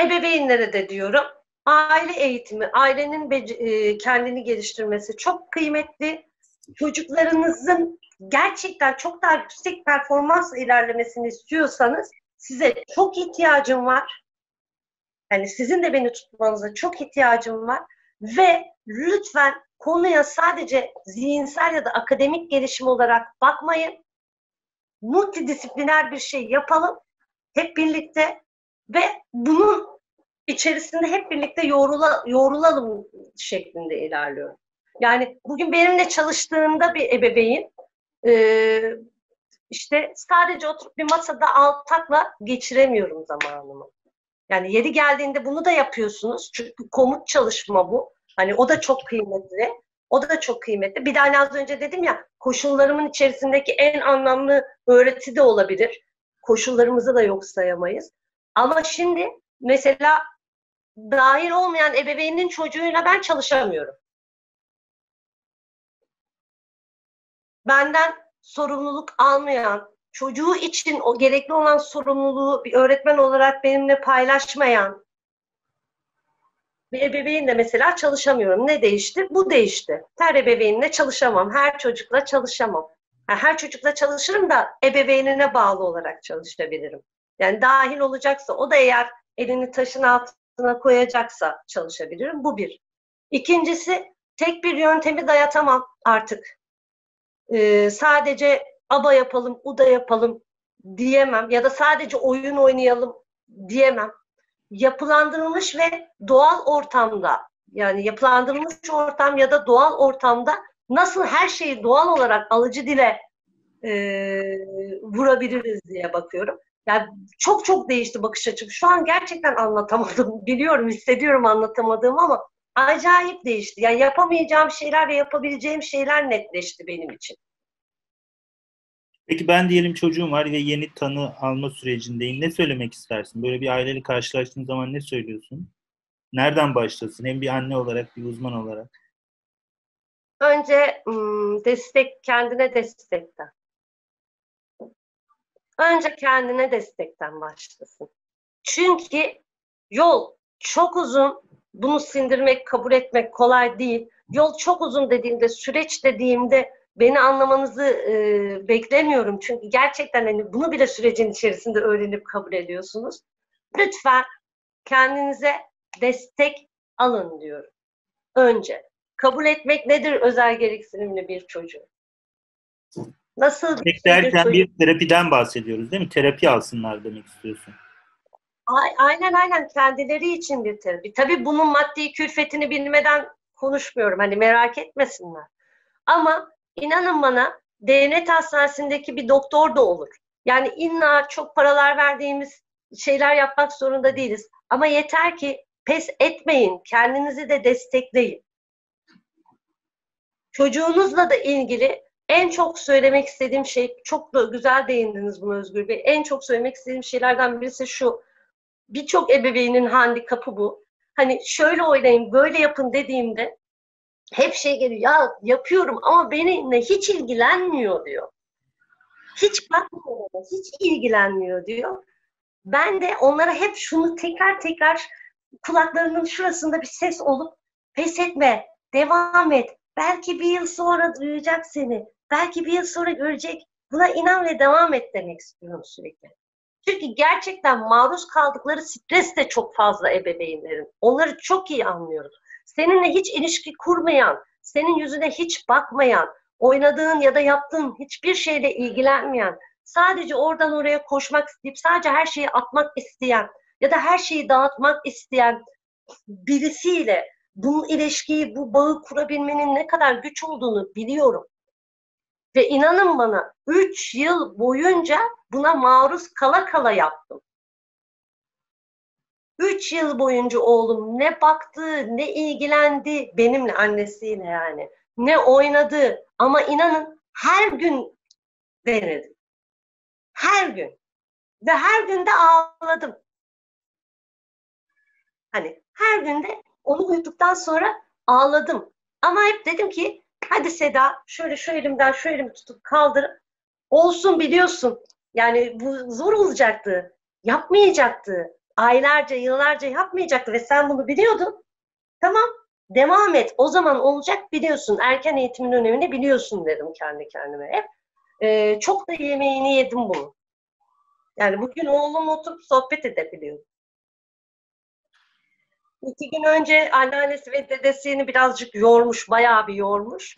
Ebeveynlere de diyorum. Aile eğitimi, ailenin e, kendini geliştirmesi çok kıymetli. Çocuklarınızın gerçekten çok daha yüksek performans ilerlemesini istiyorsanız size çok ihtiyacım var. Yani sizin de beni tutmanıza çok ihtiyacım var. Ve lütfen konuya sadece zihinsel ya da akademik gelişim olarak bakmayın. Multidisipliner bir şey yapalım. Hep birlikte ve bunun içerisinde hep birlikte yoğrula, yoğrulalım şeklinde ilerliyor. Yani bugün benimle çalıştığında bir ebeveyn e, işte sadece oturup bir masada altakla geçiremiyorum zamanımı. Yani yeri geldiğinde bunu da yapıyorsunuz. Çünkü komut çalışma bu. Hani o da çok kıymetli. O da çok kıymetli. Bir de hani az önce dedim ya koşullarımın içerisindeki en anlamlı öğreti de olabilir. Koşullarımızı da yok sayamayız. Ama şimdi mesela dahil olmayan ebeveynin çocuğuyla ben çalışamıyorum. Benden sorumluluk almayan, çocuğu için o gerekli olan sorumluluğu bir öğretmen olarak benimle paylaşmayan bir ebeveynle mesela çalışamıyorum. Ne değişti? Bu değişti. Her ebeveynle çalışamam. Her çocukla çalışamam. Yani her çocukla çalışırım da ebeveynine bağlı olarak çalışabilirim. Yani dahil olacaksa o da eğer elini taşın altına koyacaksa çalışabilirim. Bu bir. İkincisi tek bir yöntemi dayatamam artık. Ee, sadece aba yapalım, uda yapalım diyemem ya da sadece oyun oynayalım diyemem. Yapılandırılmış ve doğal ortamda yani yapılandırılmış ortam ya da doğal ortamda nasıl her şeyi doğal olarak alıcı dile e, vurabiliriz diye bakıyorum. Yani çok çok değişti bakış açım. Şu an gerçekten anlatamadım. Biliyorum, hissediyorum anlatamadığım ama acayip değişti. Yani yapamayacağım şeyler ve yapabileceğim şeyler netleşti benim için. Peki ben diyelim çocuğum var ve yeni tanı alma sürecindeyim. Ne söylemek istersin? Böyle bir aileyle karşılaştığın zaman ne söylüyorsun? Nereden başlasın? Hem bir anne olarak, bir uzman olarak. Önce destek, kendine destekten. Önce kendine destekten başlasın. Çünkü yol çok uzun. Bunu sindirmek, kabul etmek kolay değil. Yol çok uzun dediğimde, süreç dediğimde beni anlamanızı e, beklemiyorum. Çünkü gerçekten hani bunu bile sürecin içerisinde öğrenip kabul ediyorsunuz. Lütfen kendinize destek alın diyorum. Önce. Kabul etmek nedir özel gereksinimli bir çocuğu? Nasıl bir derken bir terapiden bahsediyoruz değil mi? Terapi alsınlar demek istiyorsun. Aynen aynen kendileri için bir terapi. Tabii bunun maddi külfetini bilmeden konuşmuyorum. Hani merak etmesinler. Ama inanın bana devlet hastanesindeki bir doktor da olur. Yani illa çok paralar verdiğimiz şeyler yapmak zorunda değiliz. Ama yeter ki pes etmeyin. Kendinizi de destekleyin. Çocuğunuzla da ilgili en çok söylemek istediğim şey, çok da güzel değindiniz bunu Özgür Bey. En çok söylemek istediğim şeylerden birisi şu. Birçok ebeveynin handikapı bu. Hani şöyle oynayın, böyle yapın dediğimde hep şey geliyor. Ya yapıyorum ama benimle hiç ilgilenmiyor diyor. Hiç bakmıyor, hiç ilgilenmiyor diyor. Ben de onlara hep şunu tekrar tekrar kulaklarının şurasında bir ses olup pes etme, devam et. Belki bir yıl sonra duyacak seni. Belki bir yıl sonra görecek. Buna inan ve devam et demek istiyorum sürekli. Çünkü gerçekten maruz kaldıkları stres de çok fazla ebeveynlerin. Onları çok iyi anlıyoruz. Seninle hiç ilişki kurmayan, senin yüzüne hiç bakmayan, oynadığın ya da yaptığın hiçbir şeyle ilgilenmeyen, sadece oradan oraya koşmak isteyip sadece her şeyi atmak isteyen ya da her şeyi dağıtmak isteyen birisiyle bu ilişkiyi, bu bağı kurabilmenin ne kadar güç olduğunu biliyorum. Ve inanın bana 3 yıl boyunca buna maruz kala kala yaptım. 3 yıl boyunca oğlum ne baktı, ne ilgilendi benimle annesiyle yani. Ne oynadı ama inanın her gün denedim. Her gün. Ve her gün de ağladım. Hani her gün de onu uyuduktan sonra ağladım. Ama hep dedim ki hadi Seda şöyle şu elimden şu elimi tutup kaldır. Olsun biliyorsun. Yani bu zor olacaktı. Yapmayacaktı. Aylarca, yıllarca yapmayacaktı ve sen bunu biliyordun. Tamam, devam et. O zaman olacak biliyorsun. Erken eğitimin önemini biliyorsun dedim kendi kendime hep. Ee, çok da yemeğini yedim bunu. Yani bugün oğlum oturup sohbet edebiliyorum. İki gün önce anneannesi ve dedesini birazcık yormuş, bayağı bir yormuş.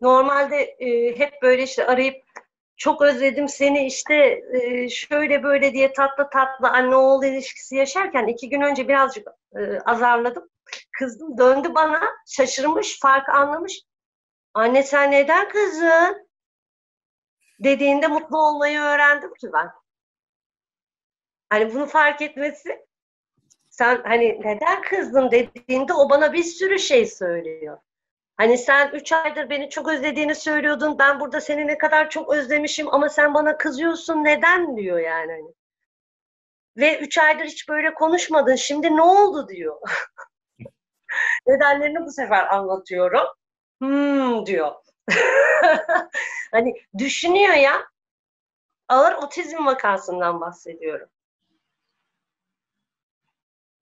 Normalde e, hep böyle işte arayıp çok özledim seni işte e, şöyle böyle diye tatlı tatlı anne oğul ilişkisi yaşarken iki gün önce birazcık e, azarladım. Kızdım döndü bana şaşırmış, fark anlamış. Anne sen neden kızın? Dediğinde mutlu olmayı öğrendim ki ben. Hani bunu fark etmesi Sen hani neden kızdın dediğinde o bana bir sürü şey söylüyor. Hani sen üç aydır beni çok özlediğini söylüyordun. Ben burada seni ne kadar çok özlemişim ama sen bana kızıyorsun. Neden diyor yani. Hani. Ve üç aydır hiç böyle konuşmadın. Şimdi ne oldu diyor. Nedenlerini bu sefer anlatıyorum. Hmm diyor. hani düşünüyor ya. Ağır otizm vakasından bahsediyorum.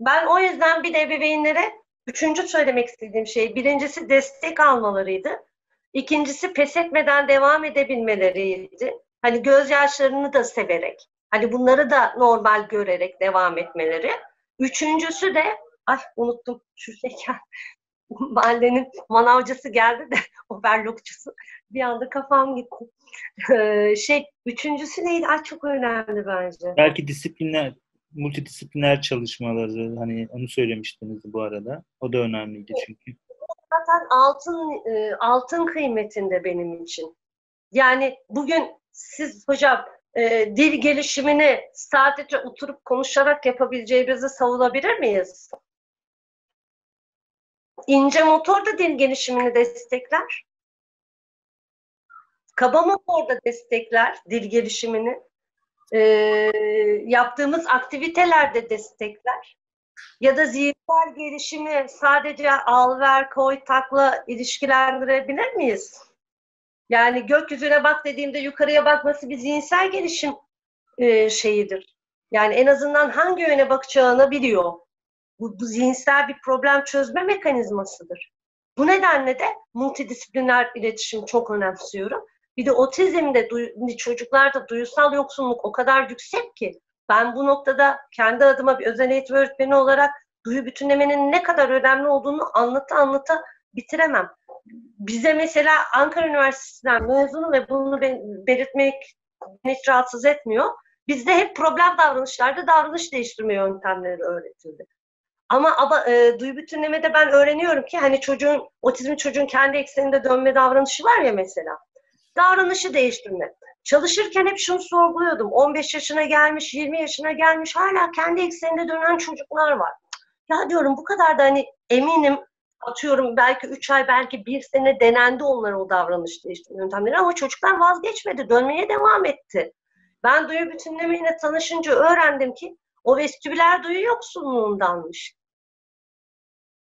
Ben o yüzden bir de ebeveynlere üçüncü söylemek istediğim şey birincisi destek almalarıydı. İkincisi pes etmeden devam edebilmeleriydi. Hani gözyaşlarını da severek, hani bunları da normal görerek devam etmeleri. Üçüncüsü de, ay unuttum şuradayken mahallenin manavcısı geldi de overlockçusu. Bir anda kafam gitti. Ee, şey, üçüncüsü neydi? Ay çok önemli bence. Belki disiplinler, multidisipliner çalışmaları hani onu söylemiştiniz bu arada. O da önemliydi çünkü. Zaten altın e, altın kıymetinde benim için. Yani bugün siz hocam e, dil gelişimini sadece oturup konuşarak yapabileceğimizi savunabilir miyiz? İnce motor da dil gelişimini destekler. Kaba motor da destekler dil gelişimini e, yaptığımız aktivitelerde destekler. Ya da zihinsel gelişimi sadece al, ver, koy, takla ilişkilendirebilir miyiz? Yani gökyüzüne bak dediğimde yukarıya bakması bir zihinsel gelişim e, şeyidir. Yani en azından hangi yöne bakacağını biliyor. Bu, bu zihinsel bir problem çözme mekanizmasıdır. Bu nedenle de multidisipliner iletişim çok önemsiyorum. Bir de otizmde çocuklarda duyusal yoksunluk o kadar yüksek ki ben bu noktada kendi adıma bir özel eğitim öğretmeni olarak duyu bütünlemenin ne kadar önemli olduğunu anlata anlata bitiremem. Bize mesela Ankara Üniversitesi'nden mezunu ve bunu belirtmek hiç rahatsız etmiyor. Bizde hep problem davranışlarda davranış değiştirme yöntemleri öğretildi. Ama, ama e, duyu bütünlemede ben öğreniyorum ki hani çocuğun, otizm çocuğun kendi ekseninde dönme davranışı var ya mesela davranışı değiştirme. Çalışırken hep şunu sorguluyordum. 15 yaşına gelmiş, 20 yaşına gelmiş hala kendi ekseninde dönen çocuklar var. Ya diyorum bu kadar da hani eminim atıyorum belki 3 ay belki bir sene denendi onlara o davranış değiştirme yöntemleri ama çocuklar vazgeçmedi. Dönmeye devam etti. Ben duyu bütünlemeyle tanışınca öğrendim ki o vestibüler duyu yoksunluğundanmış.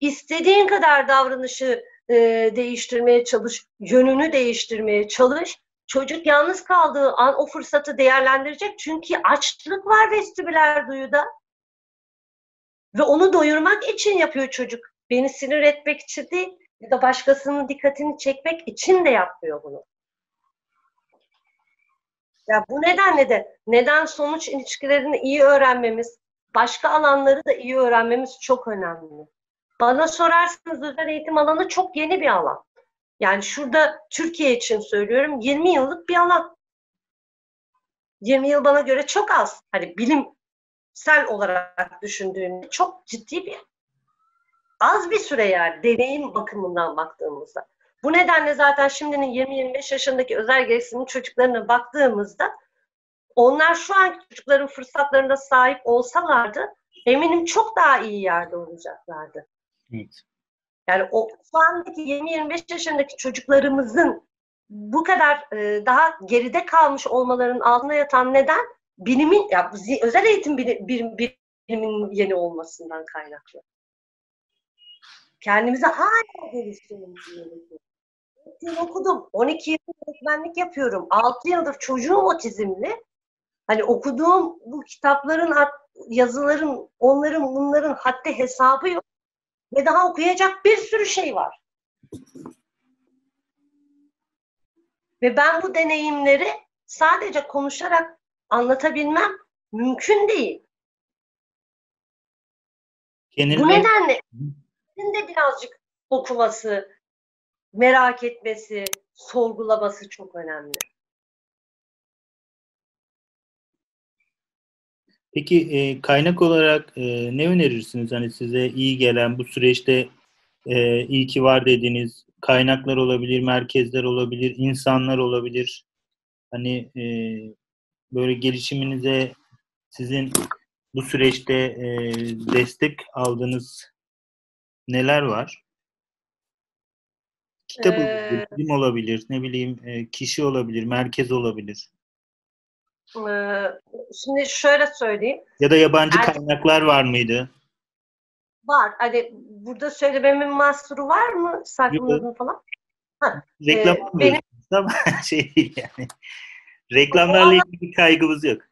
İstediğin kadar davranışı e, değiştirmeye çalış, yönünü değiştirmeye çalış. Çocuk yalnız kaldığı an o fırsatı değerlendirecek. Çünkü açlık var vestibüler duyuda. Ve onu doyurmak için yapıyor çocuk. Beni sinir etmek için değil ya da başkasının dikkatini çekmek için de yapmıyor bunu. Ya bu nedenle de neden sonuç ilişkilerini iyi öğrenmemiz, başka alanları da iyi öğrenmemiz çok önemli. Bana sorarsanız özel eğitim alanı çok yeni bir alan. Yani şurada Türkiye için söylüyorum 20 yıllık bir alan. 20 yıl bana göre çok az. Hani bilimsel olarak düşündüğümde çok ciddi bir az bir süre yani deneyim bakımından baktığımızda. Bu nedenle zaten şimdinin 20-25 yaşındaki özel gelişimli çocuklarına baktığımızda onlar şu anki çocukların fırsatlarına sahip olsalardı eminim çok daha iyi yerde olacaklardı. Evet. Yani o şu andaki 20-25 yaşındaki çocuklarımızın bu kadar e, daha geride kalmış olmalarının altında yatan neden bilimin, ya özel eğitim bilim, bilim, bilimin yeni olmasından kaynaklı. Kendimize hala geliştirmemiz gerekiyor. Okudum. 12 yıl öğretmenlik yapıyorum. 6 yıldır çocuğum otizmli. Hani okuduğum bu kitapların, yazıların, onların, bunların haddi hesabı yok. Ve daha okuyacak bir sürü şey var. Ve ben bu deneyimleri sadece konuşarak anlatabilmem mümkün değil. Genelde... Bu nedenle de birazcık okuması, merak etmesi, sorgulaması çok önemli. Peki e, kaynak olarak e, ne önerirsiniz? Hani size iyi gelen bu süreçte e, iyi ki var dediğiniz kaynaklar olabilir, merkezler olabilir, insanlar olabilir. Hani e, böyle gelişiminize sizin bu süreçte e, destek aldığınız neler var? Kitap Ee, olabilir, film olabilir, ne bileyim e, kişi olabilir, merkez olabilir. Ee, şimdi şöyle söyleyeyim. Ya da yabancı Er- kaynaklar var mıydı? Var. Hani burada söylememin mahsuru var mı? Sayfanın Yok. adını falan. Reklam Ee, almıyoruz ama şey yani. Reklamlarla ilgili bir kaygımız yok.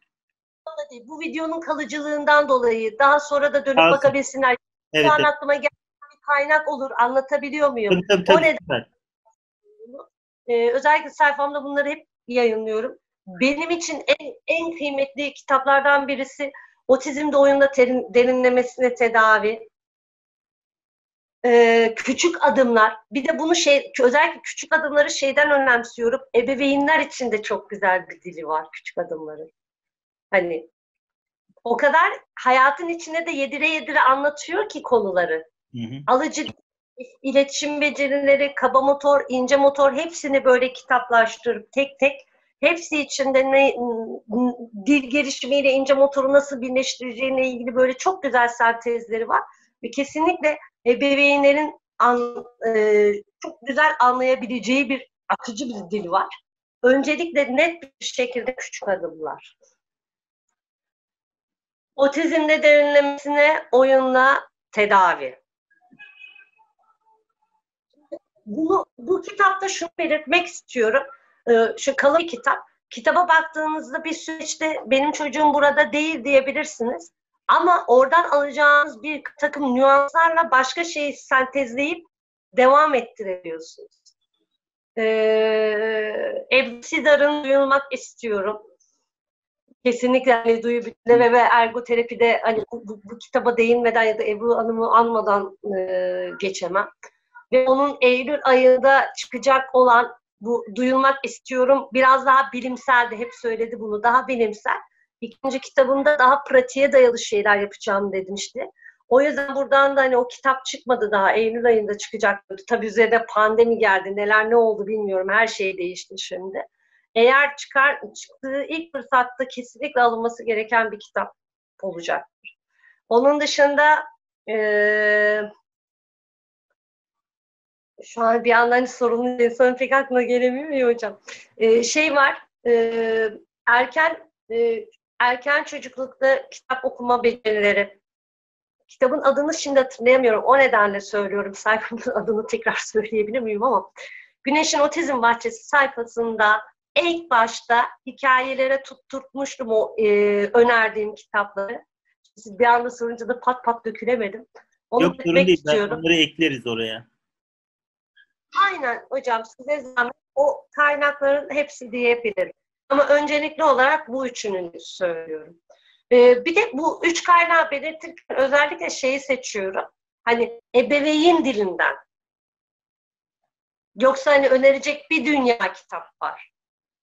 Bu videonun kalıcılığından dolayı daha sonra da dönüp Kalsın. bakabilsinler. Evet, Şu an evet. aklıma gelen bir kaynak olur. Anlatabiliyor muyum? Tabii, tabii, O tabii. neden- süper. Ee, özellikle sayfamda bunları hep yayınlıyorum. Benim için en, en kıymetli kitaplardan birisi Otizmde Oyunda Terin- Derinlemesine Tedavi. Ee, küçük adımlar. Bir de bunu şey özellikle küçük adımları şeyden önemsiyorum. Ebeveynler için de çok güzel bir dili var küçük adımların. Hani o kadar hayatın içine de yedire yedire anlatıyor ki konuları. Hı hı. alıcı iletişim becerileri, kaba motor, ince motor hepsini böyle kitaplaştırıp tek tek hepsi içinde ne dil gelişimiyle ince motoru nasıl birleştireceğine ilgili böyle çok güzel sentezleri var. Ve kesinlikle ebeveynlerin an, e, çok güzel anlayabileceği bir akıcı bir dil var. Öncelikle net bir şekilde küçük adımlar. Otizmde derinlemesine oyunla tedavi. bunu bu kitapta şunu belirtmek istiyorum. Ee, şu kalın bir kitap. Kitaba baktığınızda bir süreçte benim çocuğum burada değil diyebilirsiniz. Ama oradan alacağınız bir takım nüanslarla başka şeyi sentezleyip devam ettirebiliyorsunuz. Ee, Ebru Sidar'ın duyulmak istiyorum. Kesinlikle hani duyu bütünleme ve ergoterapide hani bu, bu, bu kitaba değinmeden ya da Ebru Hanım'ı anmadan e, geçemem ve onun Eylül ayında çıkacak olan bu duyulmak istiyorum biraz daha bilimseldi hep söyledi bunu daha bilimsel. İkinci kitabımda daha pratiğe dayalı şeyler yapacağım demişti. O yüzden buradan da hani o kitap çıkmadı daha Eylül ayında çıkacak. Tabii üzerine pandemi geldi neler ne oldu bilmiyorum her şey değişti şimdi. Eğer çıkar çıktığı ilk fırsatta kesinlikle alınması gereken bir kitap olacaktır. Onun dışında eee şu an bir yandan hiç sorunlu insanın pek aklına gelemiyor hocam. Ee, şey var, e, erken e, erken çocuklukta kitap okuma becerileri. Kitabın adını şimdi hatırlayamıyorum. O nedenle söylüyorum. Sayfamın adını tekrar söyleyebilir miyim ama. Güneş'in Otizm Bahçesi sayfasında ilk başta hikayelere tutturmuştum o e, önerdiğim kitapları. Siz bir anda sorunca da pat pat dökülemedim. Onu Yok sorun değil. Ben onları ekleriz oraya. Aynen hocam size zahmet o kaynakların hepsi diyebilirim. Ama öncelikli olarak bu üçünü söylüyorum. Ee, bir de bu üç kaynağı belirtirken özellikle şeyi seçiyorum. Hani ebeveyn dilinden. Yoksa hani önerecek bir dünya kitap var.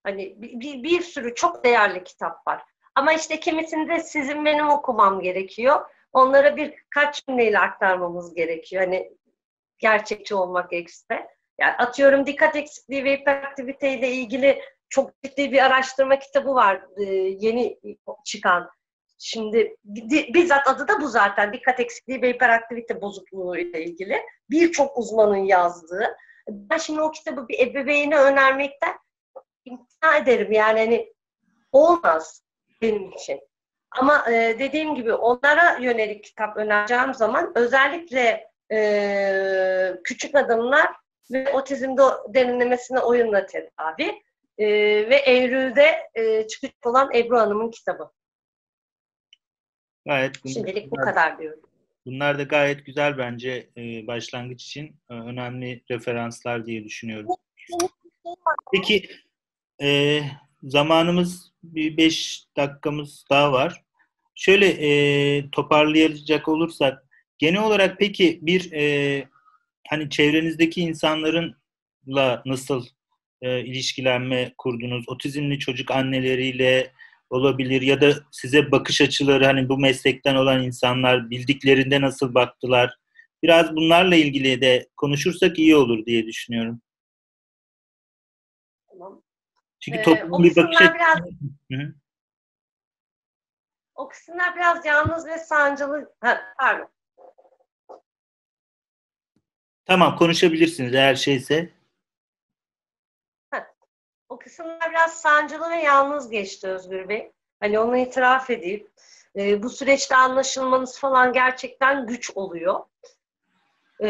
Hani bir, bir, bir sürü çok değerli kitap var. Ama işte kimisini de sizin benim okumam gerekiyor. Onlara birkaç cümleyle aktarmamız gerekiyor. Hani gerçekçi olmak gerekirse. Yani atıyorum dikkat eksikliği ve hiperaktivite ile ilgili çok ciddi bir araştırma kitabı var e, yeni çıkan. Şimdi di- bizzat adı da bu zaten. Dikkat eksikliği ve hiperaktivite bozukluğu ile ilgili. Birçok uzmanın yazdığı. Ben şimdi o kitabı bir ebeveyne önermekten imtina ederim. Yani hani olmaz benim için. Ama e, dediğim gibi onlara yönelik kitap önereceğim zaman özellikle e, küçük adımlar ve otizmde derinlemesine oyunla tedavi e, ve Eylül'de e, çıkacak olan Ebru Hanım'ın kitabı. Gayet Şimdilik bu kadar diyorum. bunlar da gayet güzel bence e, başlangıç için e, önemli referanslar diye düşünüyorum. Peki e, zamanımız bir beş dakikamız daha var. Şöyle e, toparlayacak olursak genel olarak peki bir e, hani çevrenizdeki insanlarınla nasıl e, ilişkilenme kurdunuz? Otizmli çocuk anneleriyle olabilir ya da size bakış açıları hani bu meslekten olan insanlar bildiklerinde nasıl baktılar? Biraz bunlarla ilgili de konuşursak iyi olur diye düşünüyorum. Tamam. Çünkü Ee, toplumun o bir bakış açısı... biraz- Hı hı. O kısımlar biraz yalnız ve sancılı. Ha, pardon. Tamam konuşabilirsiniz eğer şeyse. O kısımlar biraz sancılı ve yalnız geçti Özgür Bey. Hani onu itiraf edeyim. E, bu süreçte anlaşılmanız falan gerçekten güç oluyor. E,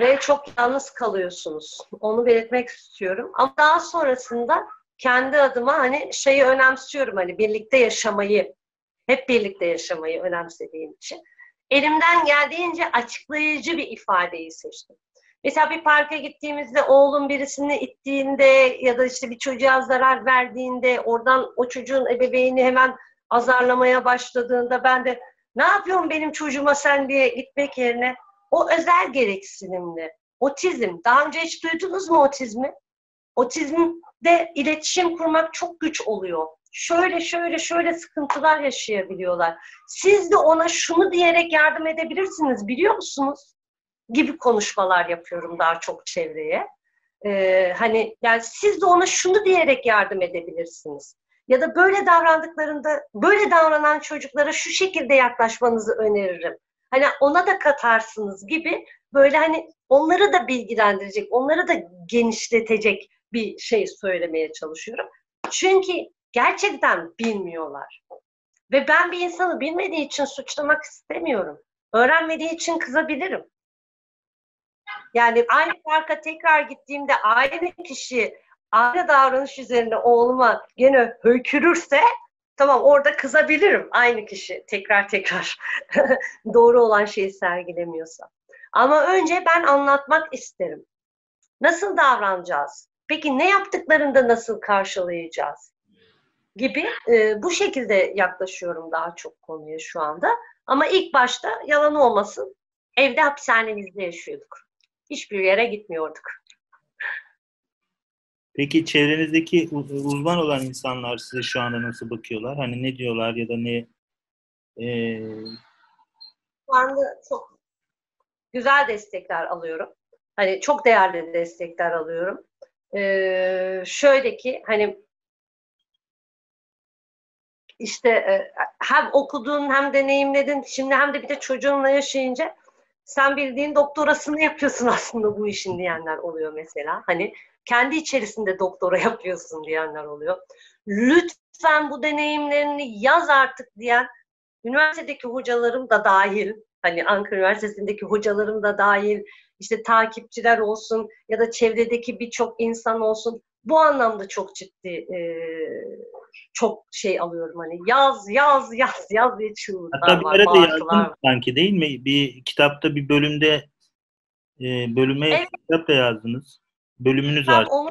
ve çok yalnız kalıyorsunuz. Onu belirtmek istiyorum. Ama daha sonrasında kendi adıma hani şeyi önemsiyorum hani birlikte yaşamayı, hep birlikte yaşamayı önemsediğim için. Elimden geldiğince açıklayıcı bir ifadeyi seçtim. Mesela bir parka gittiğimizde oğlum birisini ittiğinde ya da işte bir çocuğa zarar verdiğinde oradan o çocuğun ebeveyni hemen azarlamaya başladığında ben de ne yapıyorsun benim çocuğuma sen diye gitmek yerine o özel gereksinimli. Otizm. Daha önce hiç duydunuz mu otizmi? Otizmde iletişim kurmak çok güç oluyor. Şöyle şöyle şöyle sıkıntılar yaşayabiliyorlar. Siz de ona şunu diyerek yardım edebilirsiniz biliyor musunuz? Gibi konuşmalar yapıyorum daha çok çevreye. Ee, hani yani siz de ona şunu diyerek yardım edebilirsiniz. Ya da böyle davrandıklarında böyle davranan çocuklara şu şekilde yaklaşmanızı öneririm. Hani ona da katarsınız gibi böyle hani onları da bilgilendirecek, onları da genişletecek bir şey söylemeye çalışıyorum. Çünkü gerçekten bilmiyorlar. Ve ben bir insanı bilmediği için suçlamak istemiyorum. Öğrenmediği için kızabilirim. Yani aynı parka tekrar gittiğimde aynı kişi aynı davranış üzerine oğluma gene höykürürse tamam orada kızabilirim aynı kişi tekrar tekrar doğru olan şeyi sergilemiyorsa. Ama önce ben anlatmak isterim. Nasıl davranacağız? Peki ne yaptıklarında nasıl karşılayacağız? Gibi e, bu şekilde yaklaşıyorum daha çok konuya şu anda. Ama ilk başta yalan olmasın evde hapishanemizde yaşıyorduk. Hiçbir yere gitmiyorduk. Peki çevrenizdeki uzman olan insanlar size şu anda nasıl bakıyorlar? Hani ne diyorlar ya da ne? Ee... Şu anda çok güzel destekler alıyorum. Hani çok değerli destekler alıyorum. Ee, şöyle ki hani işte e, hem okudun hem deneyimledin şimdi hem de bir de çocuğunla yaşayınca sen bildiğin doktorasını yapıyorsun aslında bu işin diyenler oluyor mesela. Hani kendi içerisinde doktora yapıyorsun diyenler oluyor. Lütfen bu deneyimlerini yaz artık diyen üniversitedeki hocalarım da dahil, hani Ankara Üniversitesi'ndeki hocalarım da dahil, işte takipçiler olsun ya da çevredeki birçok insan olsun. Bu anlamda çok ciddi e, çok şey alıyorum hani yaz yaz yaz yaz diye çığlıklar Hatta bir arada yazdın sanki değil mi? Bir kitapta bir bölümde e, bölüme evet. kitap da yazdınız. Bölümünüz Tam var. Onu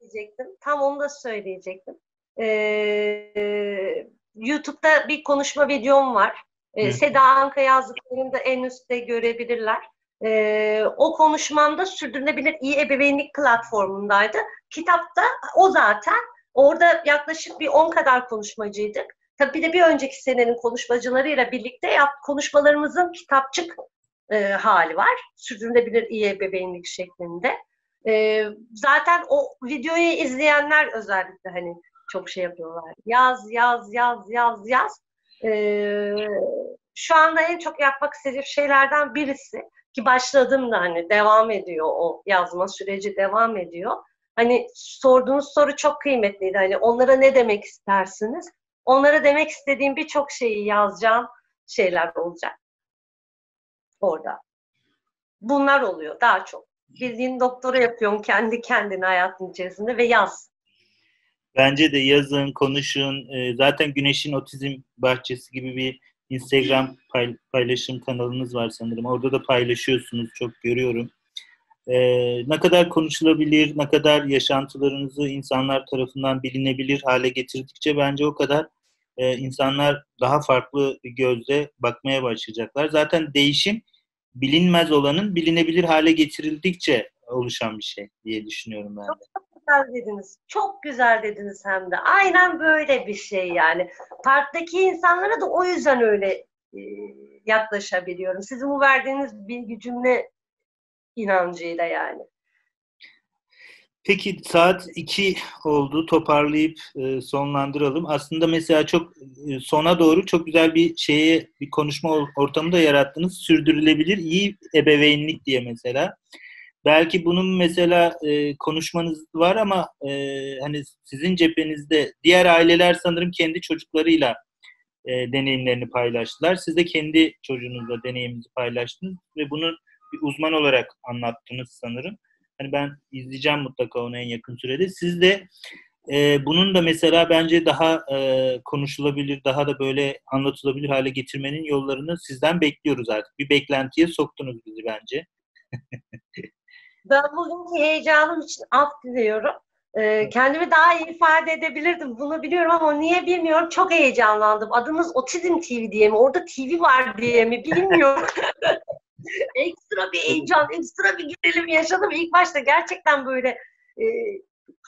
söyleyecektim. Tam onu da söyleyecektim. Ee, YouTube'da bir konuşma videom var. Ee, Seda Anka yazdıklarını da en üstte görebilirler. Ee, o konuşmamda sürdürülebilir iyi ebeveynlik platformundaydı. Kitapta o zaten orada yaklaşık bir 10 kadar konuşmacıydık. Tabii bir de bir önceki senenin konuşmacılarıyla birlikte yap, konuşmalarımızın kitapçık e, hali var. Sürdürülebilir iyi ebeveynlik şeklinde. E, zaten o videoyu izleyenler özellikle hani çok şey yapıyorlar. Yaz, yaz, yaz, yaz, yaz. E, şu anda en çok yapmak istediğim şeylerden birisi ki başladım da hani devam ediyor o yazma süreci devam ediyor. Hani sorduğunuz soru çok kıymetliydi. Hani onlara ne demek istersiniz? Onlara demek istediğim birçok şeyi yazacağım şeyler olacak. Orada. Bunlar oluyor daha çok. Bildiğin doktora yapıyorsun kendi kendine hayatın içerisinde ve yaz. Bence de yazın, konuşun. Ee, zaten Güneş'in Otizm Bahçesi gibi bir Instagram paylaşım kanalınız var sanırım. Orada da paylaşıyorsunuz. Çok görüyorum. Ee, ne kadar konuşulabilir, ne kadar yaşantılarınızı insanlar tarafından bilinebilir hale getirdikçe bence o kadar e, insanlar daha farklı bir gözle bakmaya başlayacaklar. Zaten değişim bilinmez olanın bilinebilir hale getirildikçe oluşan bir şey diye düşünüyorum ben de. Çok güzel dediniz. Çok güzel dediniz hem de. Aynen böyle bir şey yani. Parktaki insanlara da o yüzden öyle e, yaklaşabiliyorum. Sizin bu verdiğiniz bilgi cümle inancıyla yani. Peki saat 2 oldu. Toparlayıp e, sonlandıralım. Aslında mesela çok e, sona doğru çok güzel bir şeye bir konuşma ortamı da yarattınız. Sürdürülebilir iyi ebeveynlik diye mesela. Belki bunun mesela e, konuşmanız var ama e, hani sizin cephenizde diğer aileler sanırım kendi çocuklarıyla e, deneyimlerini paylaştılar. Siz de kendi çocuğunuzla deneyiminizi paylaştınız ve bunu bir uzman olarak anlattınız sanırım. Hani ben izleyeceğim mutlaka onu en yakın sürede. Siz de e, bunun da mesela bence daha e, konuşulabilir, daha da böyle anlatılabilir hale getirmenin yollarını sizden bekliyoruz artık. Bir beklentiye soktunuz bizi bence. ben bugünkü heyecanım için af diliyorum. Ee, kendimi daha iyi ifade edebilirdim. Bunu biliyorum ama niye bilmiyorum. Çok heyecanlandım. Adınız Otizm TV diye mi? Orada TV var diye mi? Bilmiyorum. ekstra bir heyecan, ekstra bir gerilim yaşadım. İlk başta gerçekten böyle e,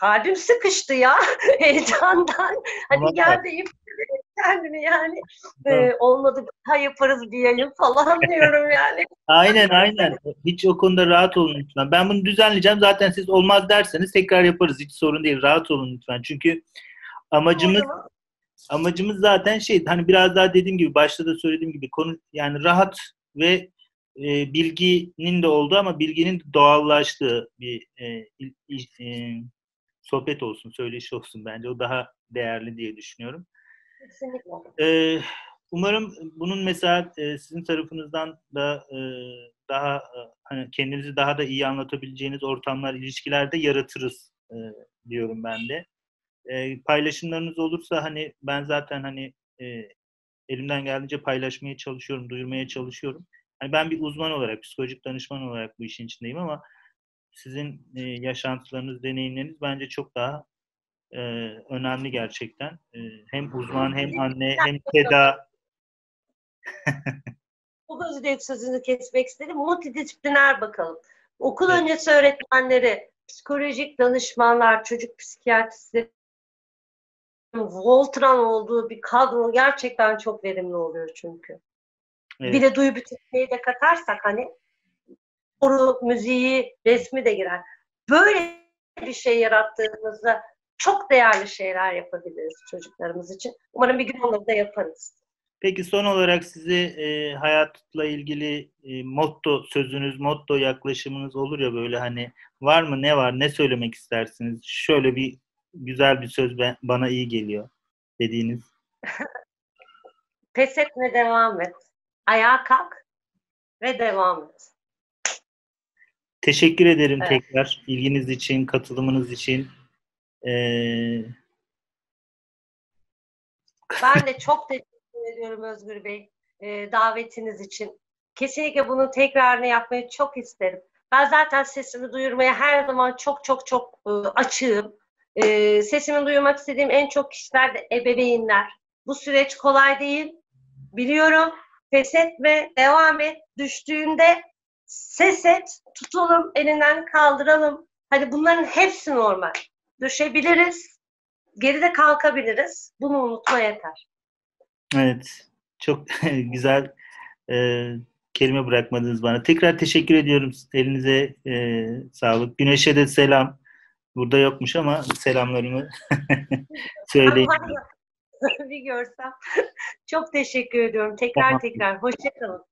kalbim sıkıştı ya heyecandan. Hani gel deyip kendini yani e, olmadı daha yaparız diyelim falan diyorum yani. aynen aynen. Hiç o konuda rahat olun lütfen. Ben bunu düzenleyeceğim. Zaten siz olmaz derseniz tekrar yaparız. Hiç sorun değil. Rahat olun lütfen. Çünkü amacımız amacımız zaten şey hani biraz daha dediğim gibi başta da söylediğim gibi konu yani rahat ve e, bilginin de olduğu ama bilginin doğallaştığı bir e, e, sohbet olsun, söyleşi olsun bence. O daha değerli diye düşünüyorum. Kesinlikle. E, umarım bunun mesela e, sizin tarafınızdan da e, daha e, hani kendinizi daha da iyi anlatabileceğiniz ortamlar, ilişkilerde yaratırız e, diyorum ben de. E, paylaşımlarınız olursa hani ben zaten hani e, elimden geldiğince paylaşmaya çalışıyorum, duyurmaya çalışıyorum. Hani ben bir uzman olarak, psikolojik danışman olarak bu işin içindeyim ama sizin e, yaşantılarınız, deneyimleriniz bence çok daha e, önemli gerçekten. E, hem uzman, hem anne, hem teda. Bu özür sözünü kesmek istedim. Multidisipliner bakalım. Okul evet. öncesi öğretmenleri, psikolojik danışmanlar, çocuk psikiyatristleri, Voltran olduğu bir kadro gerçekten çok verimli oluyor çünkü. Evet. Bir de duyu bütünlüğü de katarsak hani soru, müziği, resmi de girer. Böyle bir şey yarattığımızda çok değerli şeyler yapabiliriz çocuklarımız için. Umarım bir gün onları da yaparız. Peki son olarak size e, hayatla ilgili e, motto sözünüz, motto yaklaşımınız olur ya böyle hani var mı ne var ne söylemek istersiniz? Şöyle bir güzel bir söz ben, bana iyi geliyor dediğiniz. Pes etme devam et. Ayağa kalk ve devam et. Teşekkür ederim evet. tekrar ilginiz için, katılımınız için. Ee... Ben de çok teşekkür ediyorum Özgür Bey e, davetiniz için. Kesinlikle bunun tekrarını yapmayı çok isterim. Ben zaten sesimi duyurmaya her zaman çok çok çok e, açığım. E, sesimi duyurmak istediğim en çok kişiler de ebeveynler. Bu süreç kolay değil. Biliyorum pes etme, devam et. Düştüğünde ses et, tutalım, elinden kaldıralım. Hani bunların hepsi normal. Düşebiliriz, geride kalkabiliriz. Bunu unutma yeter. Evet, çok güzel e, kelime bırakmadınız bana. Tekrar teşekkür ediyorum. Elinize e, sağlık. Güneş'e de selam. Burada yokmuş ama selamlarımı söyleyeyim. bir görsem. Çok teşekkür ediyorum. Tekrar tekrar. Hoşçakalın.